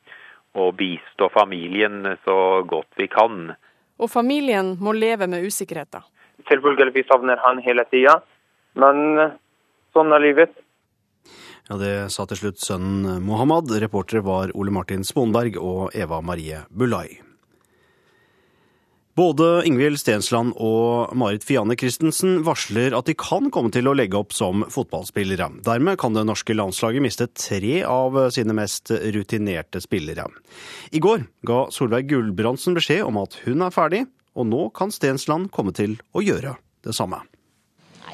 og bistå familien så godt vi kan. Og familien må leve med usikkerheten. Selvfølgelig savner han hele tida, men sånn er livet. Ja, Det sa til slutt sønnen Mohammed. Reportere var Ole Martin Sponberg og Eva Marie Bulai. Både Ingvild Stensland og Marit Fiane Christensen varsler at de kan komme til å legge opp som fotballspillere. Dermed kan det norske landslaget miste tre av sine mest rutinerte spillere. I går ga Solveig Gulbrandsen beskjed om at hun er ferdig, og nå kan Stensland komme til å gjøre det samme.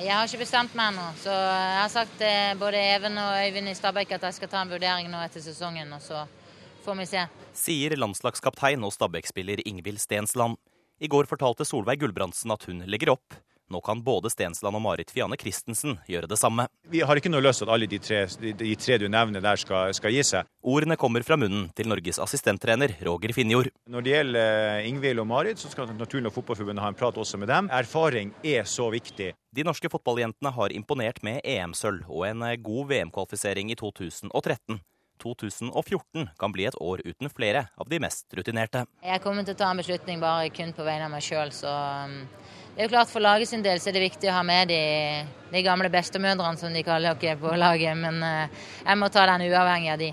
Jeg har ikke bestemt meg ennå, så jeg har sagt til både Even og Øyvind i Stabæk at jeg skal ta en vurdering nå etter sesongen, og så får vi se. Sier landslagskaptein og Stabæk-spiller Ingvild Stensland. I går fortalte Solveig Gulbrandsen at hun legger opp. Nå kan både Stensland og Marit Fiane Christensen gjøre det samme. Vi har ikke noe lyst til at alle de tre, de tre du nevner der skal, skal, gi seg. Ordene kommer fra munnen til Norges assistenttrener Roger Finjord. Når det gjelder eh, Ingvild og Marit, så skal Naturen og Fotballforbundet ha en prat også med dem. Erfaring er så viktig. De norske fotballjentene har imponert med EM-sølv og en eh, god VM-kvalifisering i 2013. 2014 kan bli et år uten flere av de mest rutinerte. Jeg kommer til å ta en beslutning bare kun på vegne av meg sjøl, så um, det er jo klart For laget sin del så er det viktig å ha med de, de gamle bestemødrene, som de kaller dere på laget. Men eh, jeg må ta den uavhengig av de.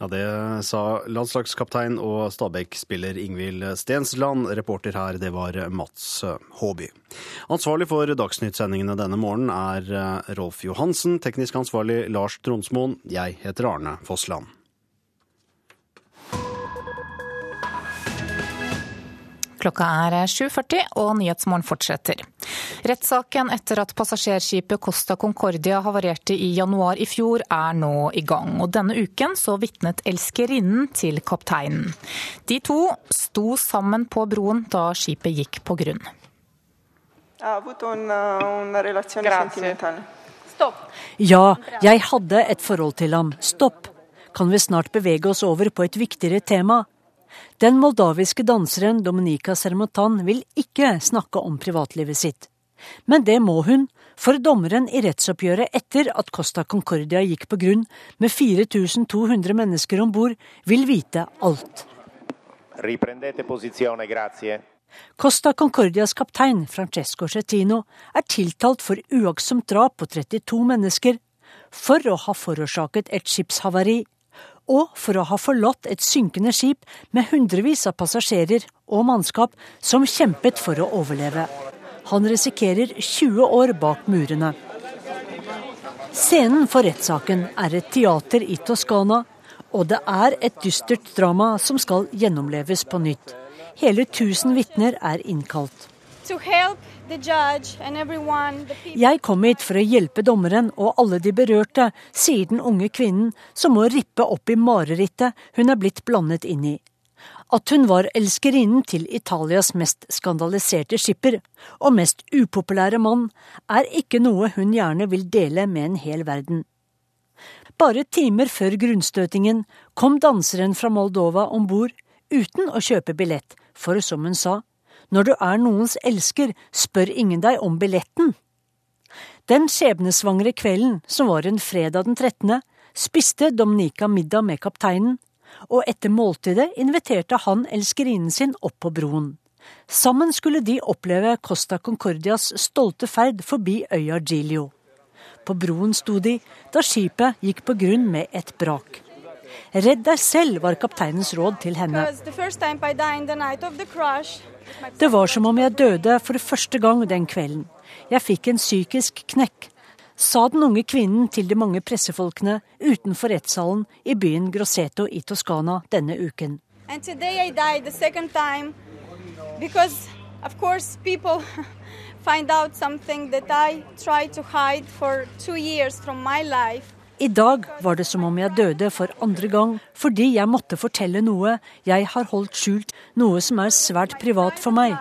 Ja, Det sa landslagskaptein og Stabæk-spiller Ingvild Stensland. Reporter her, det var Mats Håby. Ansvarlig for Dagsnytt-sendingene denne morgenen er eh, Rolf Johansen. Teknisk ansvarlig Lars Tronsmoen. Jeg heter Arne Fossland. Klokka er 7.40 og Nyhetsmorgen fortsetter. Rettssaken etter at passasjerskipet Costa Concordia havarerte i januar i fjor er nå i gang. Og denne uken så vitnet elskerinnen til kapteinen. De to sto sammen på broen da skipet gikk på grunn. Ja, jeg hadde et forhold til ham. Stopp. Kan vi snart bevege oss over på et viktigere tema? Den moldaviske danseren Dominika Sermotan vil ikke snakke om privatlivet sitt. Men det må hun, for dommeren i rettsoppgjøret etter at Costa Concordia gikk på grunn med 4200 mennesker om bord, vil vite alt. Costa Concordias kaptein Francesco Cettino er tiltalt for uaktsomt drap på 32 mennesker, for å ha forårsaket et skipshavari og for å ha forlatt et synkende skip med hundrevis av passasjerer og mannskap som kjempet for å overleve. Han risikerer 20 år bak murene. Scenen for rettssaken er et teater i Toskana, og det er et dystert drama som skal gjennomleves på nytt. Hele 1000 vitner er innkalt. Jeg kom hit for å hjelpe dommeren og alle de berørte, sier den unge kvinnen som må rippe opp i marerittet hun er blitt blandet inn i. At hun var elskerinnen til Italias mest skandaliserte skipper og mest upopulære mann, er ikke noe hun gjerne vil dele med en hel verden. Bare timer før grunnstøtingen kom danseren fra Moldova om bord uten å kjøpe billett, for som hun sa, når du er noens elsker, spør ingen deg om billetten. Den skjebnesvangre kvelden, som var en fredag den 13., spiste Dominica middag med kapteinen, og etter måltidet inviterte han elskerinnen sin opp på broen. Sammen skulle de oppleve Costa Concordias stolte ferd forbi øya Giglio. På broen sto de da skipet gikk på grunn med et brak. Redd deg selv, var kapteinens råd til henne. Det var som om jeg døde for første gang den kvelden. Jeg fikk en psykisk knekk, sa den unge kvinnen til de mange pressefolkene utenfor rettssalen i byen Grosseto i Toskana denne uken. find out something that I tried to hide for two years from my life. I dag var det som om jeg døde for andre gang, fordi jeg måtte fortelle noe jeg har holdt skjult, noe som er svært privat for meg.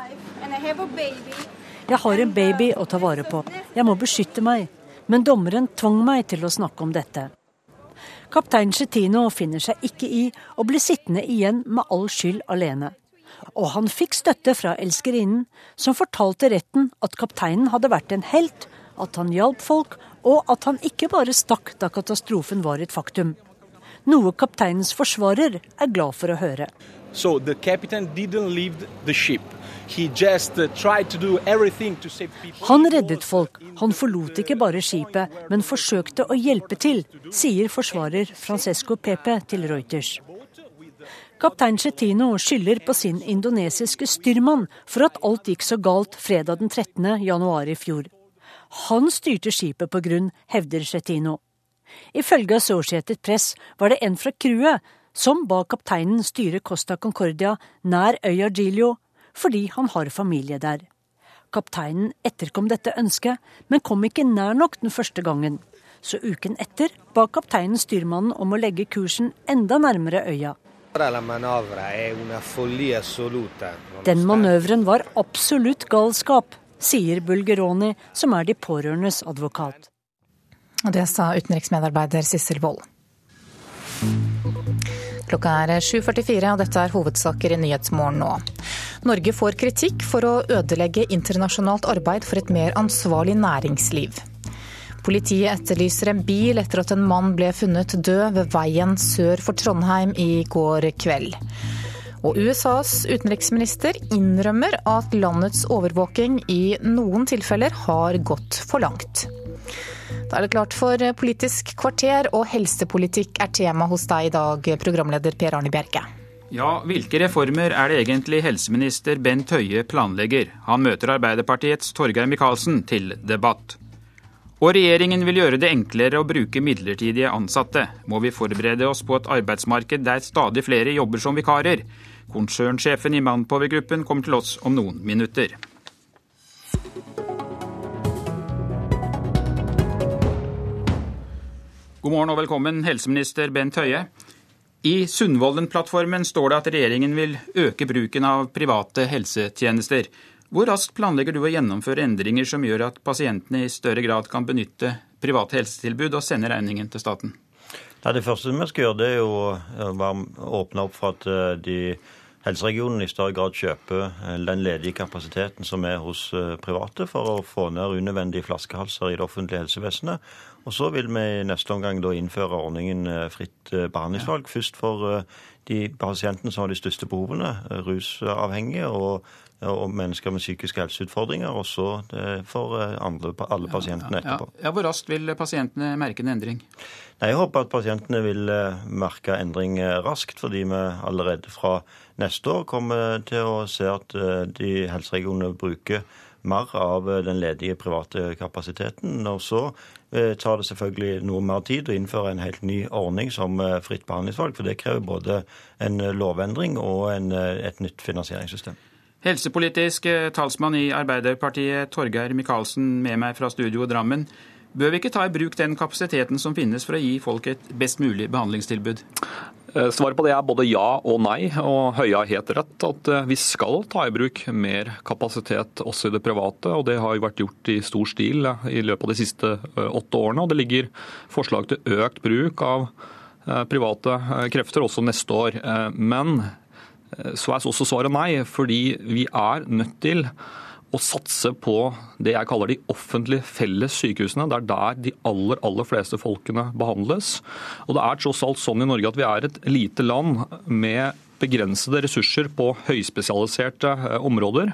Jeg har en baby å ta vare på. Jeg må beskytte meg. Men dommeren tvang meg til å snakke om dette. Kaptein Chetino finner seg ikke i å bli sittende igjen med all skyld alene. Og han fikk støtte fra elskerinnen, som fortalte retten at kapteinen hadde vært en helt, at han hjalp folk og at han ikke bare stakk da katastrofen var et faktum. Noe kapteinens forsvarer er glad for å høre. So the captain didn't leave the ship. Uh, han reddet folk, han forlot ikke bare skipet, men forsøkte å hjelpe til, sier forsvarer Francesco Pepe til Reuters. Kaptein Chetino skylder på sin indonesiske styrmann for at alt gikk så galt fredag den 13. januar i fjor. Han styrte skipet på grunn, hevder Chetino. Ifølge Associated Press var det en fra crewet som ba kapteinen styre Costa Concordia nær øya Giglio, fordi han har familie der. Kapteinen etterkom dette ønsket, men kom ikke nær nok den første gangen. Så uken etter ba kapteinen styrmannen om å legge kursen enda nærmere øya. Den manøveren var absolutt galskap, sier Bulgeroni, som er de pårørendes advokat. Det sa utenriksmedarbeider Sissel Wold. Klokka er 7.44, og dette er hovedsaker i Nyhetsmorgen nå. Norge får kritikk for å ødelegge internasjonalt arbeid for et mer ansvarlig næringsliv. Politiet etterlyser en bil etter at en mann ble funnet død ved veien sør for Trondheim i går kveld. Og USAs utenriksminister innrømmer at landets overvåking i noen tilfeller har gått for langt. Da er det klart for Politisk kvarter, og helsepolitikk er tema hos deg i dag, programleder Per Arne Bjerke. Ja, hvilke reformer er det egentlig helseminister Bent Høie planlegger? Han møter Arbeiderpartiets Torgeir Micaelsen til debatt. Og regjeringen vil gjøre det enklere å bruke midlertidige ansatte. Må vi forberede oss på et arbeidsmarked der stadig flere jobber som vikarer? Konsernsjefen i Manpower-gruppen kommer til oss om noen minutter. God morgen og velkommen, helseminister Bent Høie. I Sundvolden-plattformen står det at regjeringen vil øke bruken av private helsetjenester. Hvor raskt planlegger du å gjennomføre endringer som gjør at pasientene i større grad kan benytte private helsetilbud og sende regningen til staten? Ja, det første vi skal gjøre, det er jo å åpne opp for at eh, de helseregionene i større grad kjøper eh, den ledige kapasiteten som er hos eh, private, for å få ned unødvendige flaskehalser i det offentlige helsevesenet. Og så vil vi i neste omgang da innføre ordningen fritt behandlingsvalg. Først for de pasientene som har de største behovene, rusavhengige og og mennesker med psykiske helseutfordringer, og så eh, for eh, andre, alle pasientene etterpå. Ja, ja, Hvor raskt vil pasientene merke en endring? Nei, jeg håper at pasientene vil eh, merke endring raskt, fordi vi allerede fra neste år kommer til å se at de helseregionene bruker mer av den ledige private kapasiteten. Og så tar det selvfølgelig noe mer tid å innføre en helt ny ordning som fritt behandlingsvalg, for det krever både en lovendring og en, et nytt finansieringssystem. Helsepolitisk eh, talsmann i Arbeiderpartiet, Torgeir Micaelsen, med meg fra studio Drammen. Bør vi ikke ta i bruk den kapasiteten som finnes for å gi folk et best mulig behandlingstilbud? Eh, svaret på det er både ja og nei, og Høie har helt rett at eh, vi skal ta i bruk mer kapasitet også i det private. og Det har jo vært gjort i stor stil i løpet av de siste åtte årene. og Det ligger forslag til økt bruk av private krefter også neste år. Men så er også svaret nei, fordi vi er nødt til å satse på det jeg kaller de offentlige felles sykehusene. Det er der de aller, aller fleste folkene behandles. Og det er tross alt sånn i Norge at vi er et lite land med begrensede ressurser på høyspesialiserte eh, områder.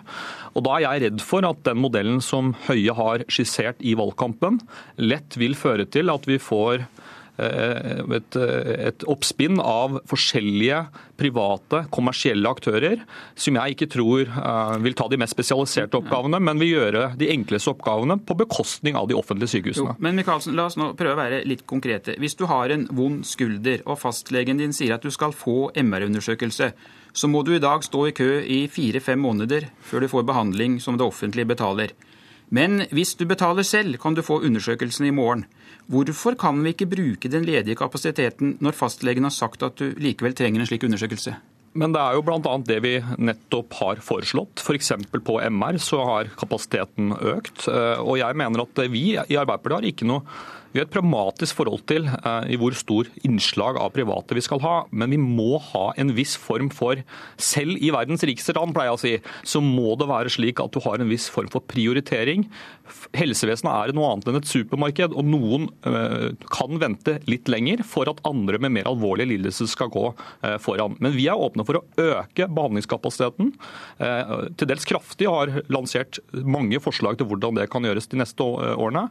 Og Da er jeg redd for at den modellen som Høie har skissert i valgkampen, lett vil føre til at vi får Eh, et, et oppspinn av forskjellige private, kommersielle aktører, som jeg ikke tror eh, vil ta de mest spesialiserte oppgavene, men vil gjøre de enkleste oppgavene på bekostning av de offentlige sykehusene. Jo, men Michaelsen, la oss nå prøve å være litt konkrete. Hvis du har en vond skulder, og fastlegen din sier at du skal få MR-undersøkelse, så må du i dag stå i kø i fire-fem måneder før du får behandling som det offentlige betaler. Men hvis du betaler selv, kan du få undersøkelsen i morgen. Hvorfor kan vi ikke bruke den ledige kapasiteten når fastlegen har sagt at du likevel trenger en slik undersøkelse? Men det er jo bl.a. det vi nettopp har foreslått. F.eks. For på MR så har kapasiteten økt. Eh, og jeg mener at vi i Arbeiderpartiet har ikke noe vi har et pragmatisk forhold til uh, i hvor stor innslag av private vi skal ha, men vi må ha en viss form for Selv i verdens rikeste land, pleier jeg å si, så må det være slik at du har en viss form for prioritering. Helsevesenet er noe annet enn et supermarked, og noen uh, kan vente litt lenger for at andre med mer alvorlige lidelser skal gå uh, foran. Men vi er åpne for å øke behandlingskapasiteten. Til dels kraftig har lansert mange forslag til hvordan det kan gjøres de neste årene.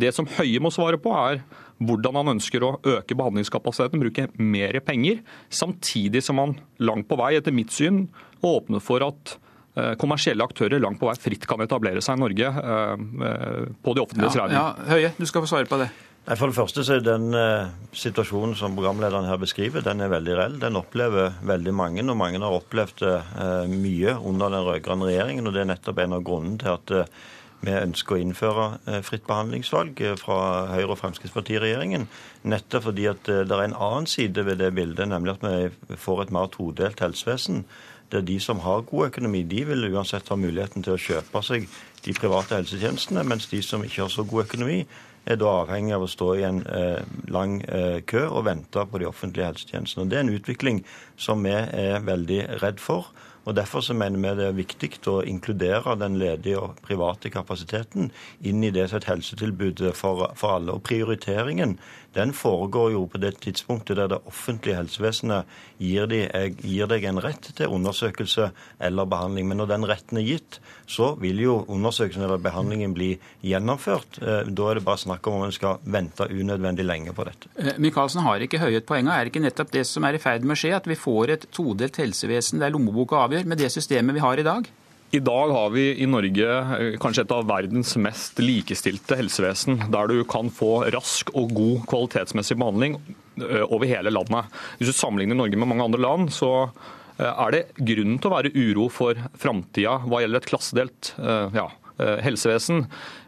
Det som Høie må svare på, er hvordan han ønsker å øke behandlingskapasiteten, bruke mer penger, samtidig som han langt på vei, etter mitt syn, åpner for at eh, kommersielle aktører langt på vei fritt kan etablere seg i Norge eh, eh, på de offentlige ja, ja, Høie, du skal få svare på det. Nei, For det første så er den eh, situasjonen som programlederen her beskriver, den er veldig reell. Den opplever veldig mange, og mange har opplevd eh, mye under den rød-grønne regjeringen. og Det er nettopp en av grunnene til at vi ønsker å innføre eh, fritt behandlingsvalg eh, fra Høyre- og Fremskrittspartiregjeringen. Nettopp fordi at det er en annen side ved det bildet, nemlig at vi får et mer todelt helsevesen. Det er de som har god økonomi, de vil uansett ha muligheten til å kjøpe seg de private helsetjenestene, mens de som ikke har så god økonomi, er da avhengig av å stå i en eh, lang eh, kø og vente på de offentlige helsetjenestene. Det er en utvikling som vi er veldig redd for. Og Derfor så mener vi det er viktig å inkludere den ledige og private kapasiteten inn i det som er et helsetilbud for, for alle. Og Prioriteringen den foregår jo på det tidspunktet der det offentlige helsevesenet gir, de, gir, deg en rett til undersøkelse eller behandling. Men når den retten er gitt, så vil jo undersøkelsen eller behandlingen bli gjennomført. Eh, da er det bare snakk om om en skal vente unødvendig lenge på dette. Eh, Michaelsen har ikke høyet poenget. Er det ikke nettopp det som er i ferd med å skje, at vi får et todelt helsevesen der lommeboka avgjør, med det systemet vi har i dag? I dag har vi i Norge eh, kanskje et av verdens mest likestilte helsevesen, der du kan få rask og god kvalitetsmessig behandling eh, over hele landet. Hvis du sammenligner Norge med mange andre land, så eh, er det grunn til å være uro for framtida hva gjelder et klassedelt ja, helsevesen.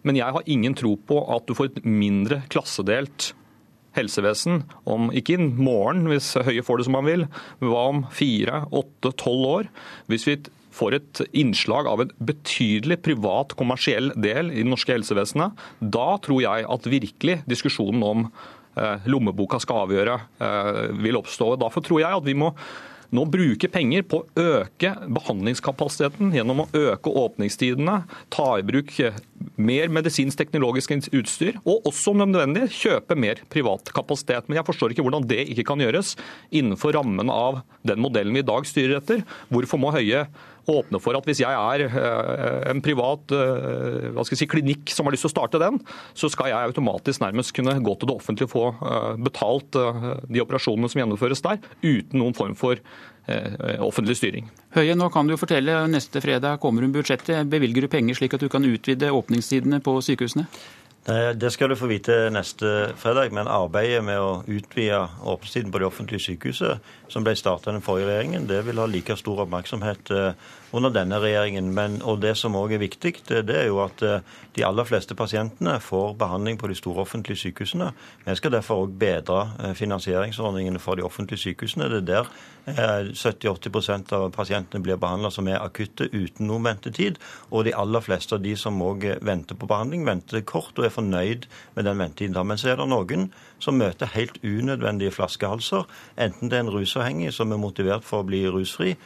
Men jeg har ingen tro på at du får et mindre klassedelt helsevesen om ikke i morgen, hvis Høie får det som han vil, men hva om fire, åtte, tolv år? Hvis vi får et innslag av en betydelig privat, kommersiell del i det norske helsevesenet, da tror jeg at virkelig diskusjonen om eh, lommeboka skal avgjøre, eh, vil oppstå. Derfor tror jeg at vi må nå bruke penger på å øke behandlingskapasiteten gjennom å øke åpningstidene, ta i bruk mer medisinsk-teknologisk utstyr, og også om nødvendig kjøpe mer privat kapasitet. Men jeg forstår ikke hvordan det ikke kan gjøres innenfor rammen av den modellen vi i dag styrer etter. Hvorfor må Høie åpne for at hvis jeg er eh, en privat eh, si, klinikk som har lyst til å starte den, så skal jeg automatisk nærmest kunne gå til det offentlige og få eh, betalt de operasjonene som gjennomføres der, uten noen form for offentlig styring. Høie, nå kan du fortelle, neste fredag kommer hun budsjettet. Bevilger du penger slik at du kan utvide åpningstidene på sykehusene? Det skal du få vite neste fredag, men arbeidet med å utvide åpningstiden på det offentlige sykehuset, som ble startet av den forrige regjeringen, det vil ha like stor oppmerksomhet under denne regjeringen. Men, og Det som òg er viktig, det er jo at eh, de aller fleste pasientene får behandling på de store offentlige sykehusene. Vi skal derfor òg bedre eh, finansieringsordningene for de offentlige sykehusene. Det er der 70-80 eh, av pasientene blir behandla som er akutte uten noen ventetid. Og de aller fleste av de som òg venter på behandling, venter kort og er fornøyd med den ventetiden. Men så er det noen som møter helt unødvendige flaskehalser. Enten det er en rusavhengig som er motivert for å bli rusfri,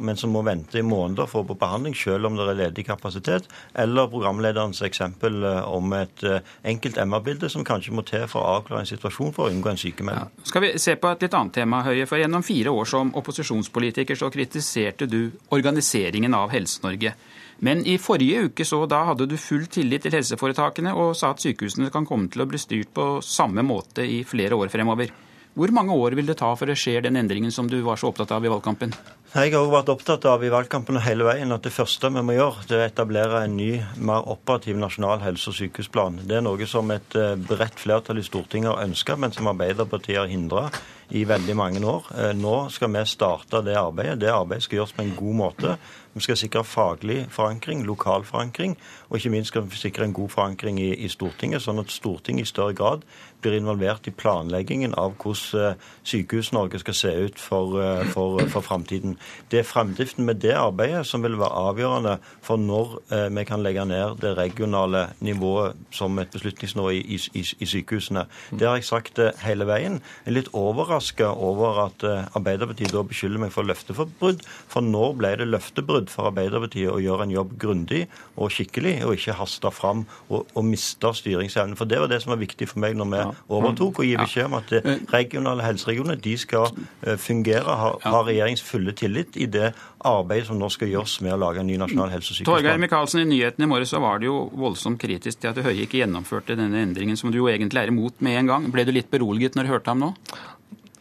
men som må vente i måneder for å få behandling, selv om det er ledig kapasitet. Eller programlederens eksempel eh, om et eh, enkelt MR-bilde som kanskje må til for å avklare en situasjon for å unngå en sykemelding. Ja. Skal vi se på et litt annet tema, Høie. For gjennom fire år som opposisjonspolitiker så kritiserte du organiseringen av Helse-Norge. Men i forrige uke så da hadde du full tillit til helseforetakene og sa at sykehusene kan komme til å bli styrt på samme måte i flere år fremover. Hvor mange år vil det ta før det skjer den endringen som du var så opptatt av i valgkampen? Jeg har også vært opptatt av i valgkampen hele veien at det første vi må gjøre, det er å etablere en ny, mer operativ nasjonal helse- og sykehusplan. Det er noe som et eh, bredt flertall i Stortinget har ønska, men som Arbeiderpartiet har hindra i veldig mange år. Eh, nå skal vi starte det arbeidet. Det arbeidet skal gjøres på en god måte. Vi skal sikre faglig forankring, lokal forankring, og ikke minst skal vi sikre en god forankring i, i Stortinget, sånn at Stortinget i større grad blir involvert i planleggingen av hvordan eh, Sykehus-Norge skal se ut for, eh, for, for framtiden. Det er fremdriften med det arbeidet som vil være avgjørende for når eh, vi kan legge ned det regionale nivået som et beslutningsnivå i, i, i sykehusene. Det har jeg sagt hele veien. Jeg er litt overraska over at Arbeiderpartiet da beskylder meg for løfteforbrudd. For når ble det løftebrudd for Arbeiderpartiet å gjøre en jobb grundig og skikkelig, og ikke haste fram og, og miste styringsevnen? For det var det som var viktig for meg når vi overtok, og gi beskjed om at eh, regionale helseregioner de skal eh, fungere, har, ha regjeringens fulle tillit i det arbeidet som nå skal gjøres med å lage en ny nasjonal helse- og sykehusplan. Torgeir Micaelsen, i nyhetene i morges var det jo voldsomt kritisk til at Høie ikke gjennomførte denne endringen, som du jo egentlig er imot med en gang. Ble du litt beroliget når du hørte ham nå?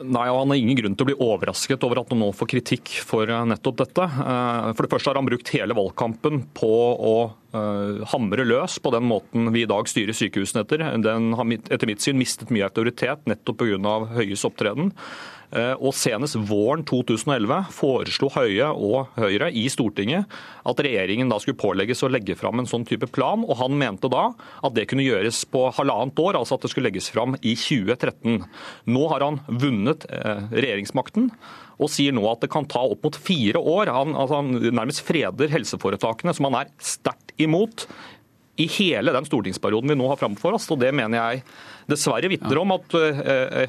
Nei, og Han har ingen grunn til å bli overrasket over at han nå får kritikk for nettopp dette. For det første har han brukt hele valgkampen på å Eh, hamre løs på den måten vi i dag styrer sykehusene etter. Den har etter mitt syn mistet mye autoritet nettopp pga. Høies opptreden. Eh, og Senest våren 2011 foreslo Høie og Høyre i Stortinget at regjeringen da skulle pålegges å legge fram en sånn type plan. og Han mente da at det kunne gjøres på halvannet år, altså at det skulle legges fram i 2013. Nå har han vunnet eh, regjeringsmakten og sier nå at det kan ta opp mot fire år. Han, altså han nærmest freder helseforetakene, som han er sterkt imot i hele den stortingsperioden vi nå har framfor oss. og Det mener jeg dessverre vitner om at uh,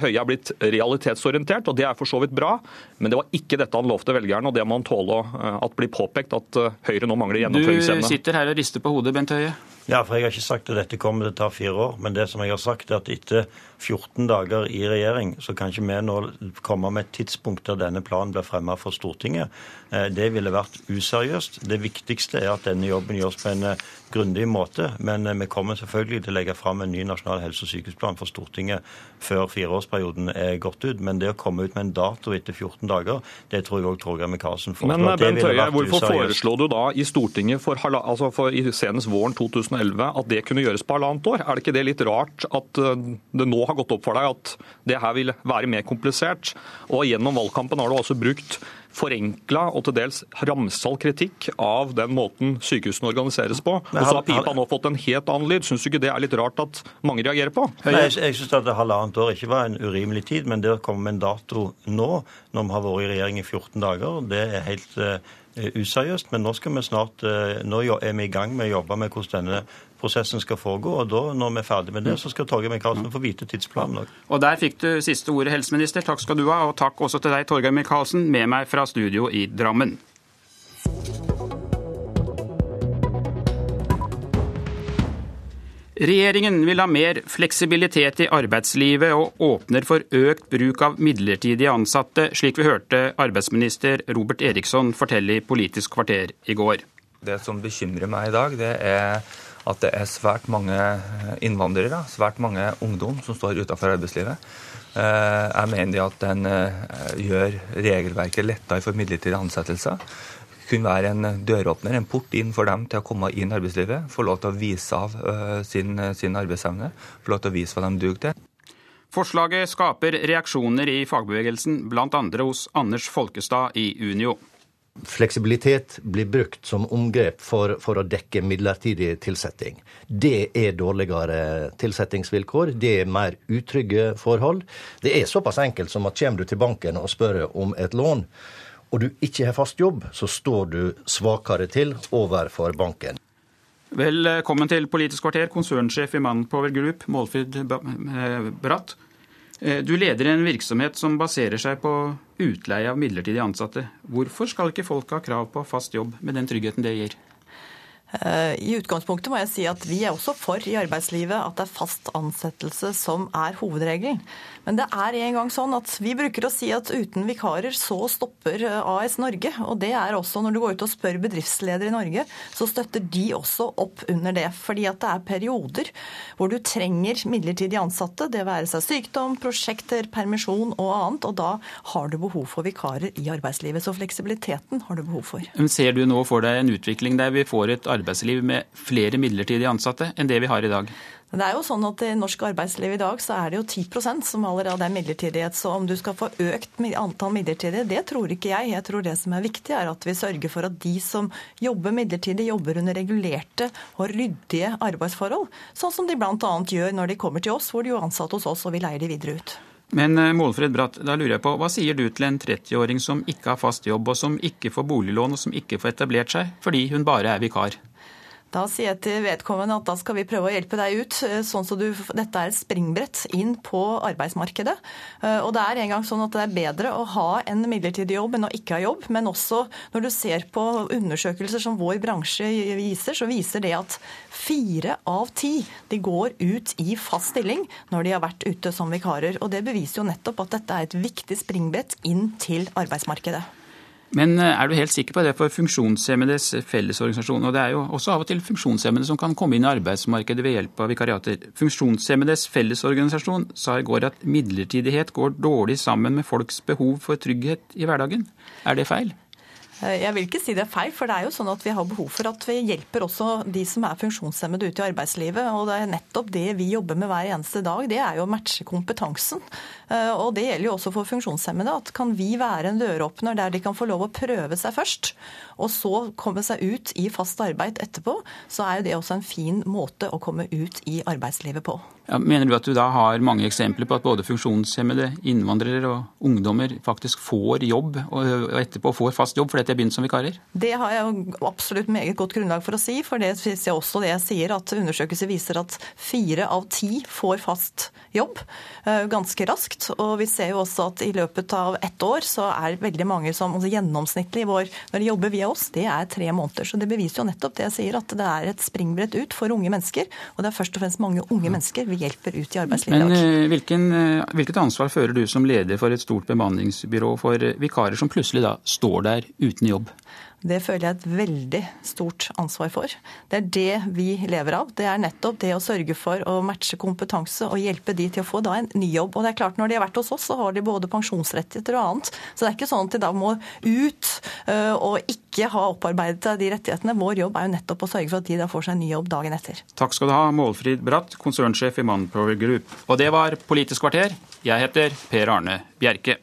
Høie er blitt realitetsorientert, og det er for så vidt bra. Men det var ikke dette han lovte velgerne, og det må han tåle uh, at blir påpekt at uh, Høyre nå mangler gjennomføringsevne. Du sitter her og rister på hodet, Bent Høie. Ja, for jeg har ikke sagt at dette kommer til å ta fire år. Men det som jeg har sagt, er at etter 14 dager i regjering, så kan ikke vi nå komme med et tidspunkt der denne planen blir fremmet for Stortinget. Det ville vært useriøst. Det viktigste er at denne jobben gjøres på en grundig måte. Men vi kommer selvfølgelig til å legge fram en ny nasjonal helse- og sykehusplan for Stortinget før fireårsperioden er gått ut. Men det å komme ut med en dato etter 14 dager, det tror jeg òg Torgeir Micaelsen foreslår. Men Bent Høie, hvorfor foreslo du da i Stortinget for, altså for senest våren 2011 at det kunne gjøres på halvannet år? Er det ikke det litt rart at eh, det nå har gått opp for deg at det her vil være mer komplisert? Og gjennom valgkampen har du også brukt forenkla og til dels ramsall kritikk av den måten sykehusene organiseres på. Og så har pipa nå fått en helt annen lyd. Syns du ikke det er litt rart at mange reagerer på? Nei, jeg, jeg syns at halvannet år ikke var en urimelig tid, men det å komme med en dato nå, når vi har vært i regjering i 14 dager, det er helt uh, useriøst. Men nå, skal vi snart, uh, nå er vi i gang med å jobbe med hvordan denne prosessen skal foregå. og da, Når vi er ferdig med det, så skal Torgeir Micaelsen få vite tidsplanen òg. Og Der fikk du siste ordet, helseminister. Takk skal du ha. Og takk også til deg, Torgeir Micaelsen, med meg fra studio i Drammen. Regjeringen vil ha mer fleksibilitet i arbeidslivet og åpner for økt bruk av midlertidige ansatte, slik vi hørte arbeidsminister Robert Eriksson fortelle i Politisk kvarter i går. Det som bekymrer meg i dag, det er at det er svært mange innvandrere, svært mange ungdom, som står utenfor arbeidslivet. Eh, jeg mener at den eh, gjør regelverket lettere for midlertidige ansettelser kunne være en døråpner, en port inn for dem til å komme inn i arbeidslivet. Få lov til å vise av sin, sin, arbeidsevne, få lov til å vise hva de duger til. Forslaget skaper reaksjoner i fagbevegelsen, bl.a. hos Anders Folkestad i Unio. Fleksibilitet blir brukt som omgrep for, for, å dekke midlertidig tilsetting. Det er dårligere tilsettingsvilkår, det er mer utrygge forhold. Det er såpass enkelt som at kommer du til banken og spør om et lån, og du ikke har fast jobb, så står du svakere til overfor banken. Velkommen til Politisk kvarter, konsernsjef i Manpower Group, Målfrid eh, Bratt. Eh, du leder en virksomhet som baserer seg på utleie av midlertidig ansatte. Hvorfor skal ikke folk ha krav på fast jobb med den tryggheten det gir? Eh, I utgangspunktet må jeg si at vi er også for i arbeidslivet at det er fast ansettelse som er hovedregelen. Men det er en gang sånn at vi bruker å si at uten vikarer så stopper eh, AS Norge. Og det er også når du går ut og spør bedriftsledere i Norge, så støtter de også opp under det. Fordi at det er perioder hvor du trenger midlertidig ansatte, det være seg sykdom, prosjekter, permisjon og annet. Og da har du behov for vikarer i arbeidslivet. Så fleksibiliteten har du behov for. Men ser du nå for deg en utvikling der vi får et arbeidsliv med flere midlertidige ansatte enn det vi har i dag? Det er jo sånn at I norsk arbeidsliv i dag så er det jo 10% som allerede er midlertidighet. Så om du skal få økt antall midlertidige, det tror ikke jeg. Jeg tror det som er viktig, er at vi sørger for at de som jobber midlertidig, jobber under regulerte og ryddige arbeidsforhold. Sånn som de bl.a. gjør når de kommer til oss, hvor de er ansatt hos oss og vi leier de videre ut. Men eh, Målfred Bratt, da lurer jeg på, hva sier du til en 30-åring som ikke har fast jobb, og som ikke får boliglån, og som ikke får etablert seg fordi hun bare er vikar? Da sier jeg til vedkommende at da skal vi prøve å hjelpe deg ut, eh, sånn så du, dette er et springbrett inn på arbeidsmarkedet. Eh, og det er en gang sånn at det er bedre å ha en midlertidig jobb enn å ikke ha jobb. Men også når du ser på undersøkelser som vår bransje viser, så viser det at fire av ti de går ut i fast stilling når de har vært ute som vikarer. Og det beviser jo nettopp at dette er et viktig springbrett inn til arbeidsmarkedet. Men eh, er du helt sikker på det for funksjonshemmedes fellesorganisasjon? Og det er jo også av og til funksjonshemmede som kan komme inn i arbeidsmarkedet ved hjelp av vikariater. Funksjonshemmedes fellesorganisasjon sa i går at midlertidighet går dårlig sammen med folks behov for trygghet i hverdagen. Er det feil? Eh, jeg vil ikke si det er feil, for det er jo sånn at vi har behov for at vi hjelper også de som er funksjonshemmede ute i arbeidslivet. Og det er nettopp det vi jobber med hver eneste dag. Det er jo å matche kompetansen. Og det gjelder jo også for funksjonshemmede. at Kan vi være en døråpner der de kan få lov å prøve seg først, og så komme seg ut i fast arbeid etterpå, så er jo det også en fin måte å komme ut i arbeidslivet på. Ja, mener du at du da har mange eksempler på at både funksjonshemmede, innvandrere og ungdommer faktisk får jobb, og etterpå får fast jobb fordi de har begynt som vikarer? Det har jeg absolutt meget godt grunnlag for å si, for det er også det jeg sier, at undersøkelser viser at fire av ti får fast jobb eh, ganske raskt. Og vi ser jo også at i løpet av ett år så er veldig mange som altså gjennomsnittlig vår, når de jobber via oss, det er tre måneder. Så det beviser jo nettopp det jeg sier, at det er et springbrett ut for unge mennesker. Og det er først og fremst mange unge mennesker vi hjelper ut i arbeidslivet Men eh, hvilken, eh, hvilket ansvar fører du som leder for et stort bemanningsbyrå for vikarer som plutselig da står der uten jobb? Det føler jeg et veldig stort ansvar for. Det er det vi lever av. Det er nettopp det å sørge for å matche kompetanse og hjelpe de til å få da en ny jobb. Og det er klart Når de har vært hos oss, så har de både pensjonsrettigheter og annet. Så det er ikke sånn at de da må ut og ikke ha opparbeidet de rettighetene. Vår jobb er jo nettopp å sørge for at de da får seg en ny jobb dagen etter. Takk skal du ha, Målfrid Bratt, konsernsjef i Manpower Group. Og det var Politisk kvarter. Jeg heter Per Arne Bjerke.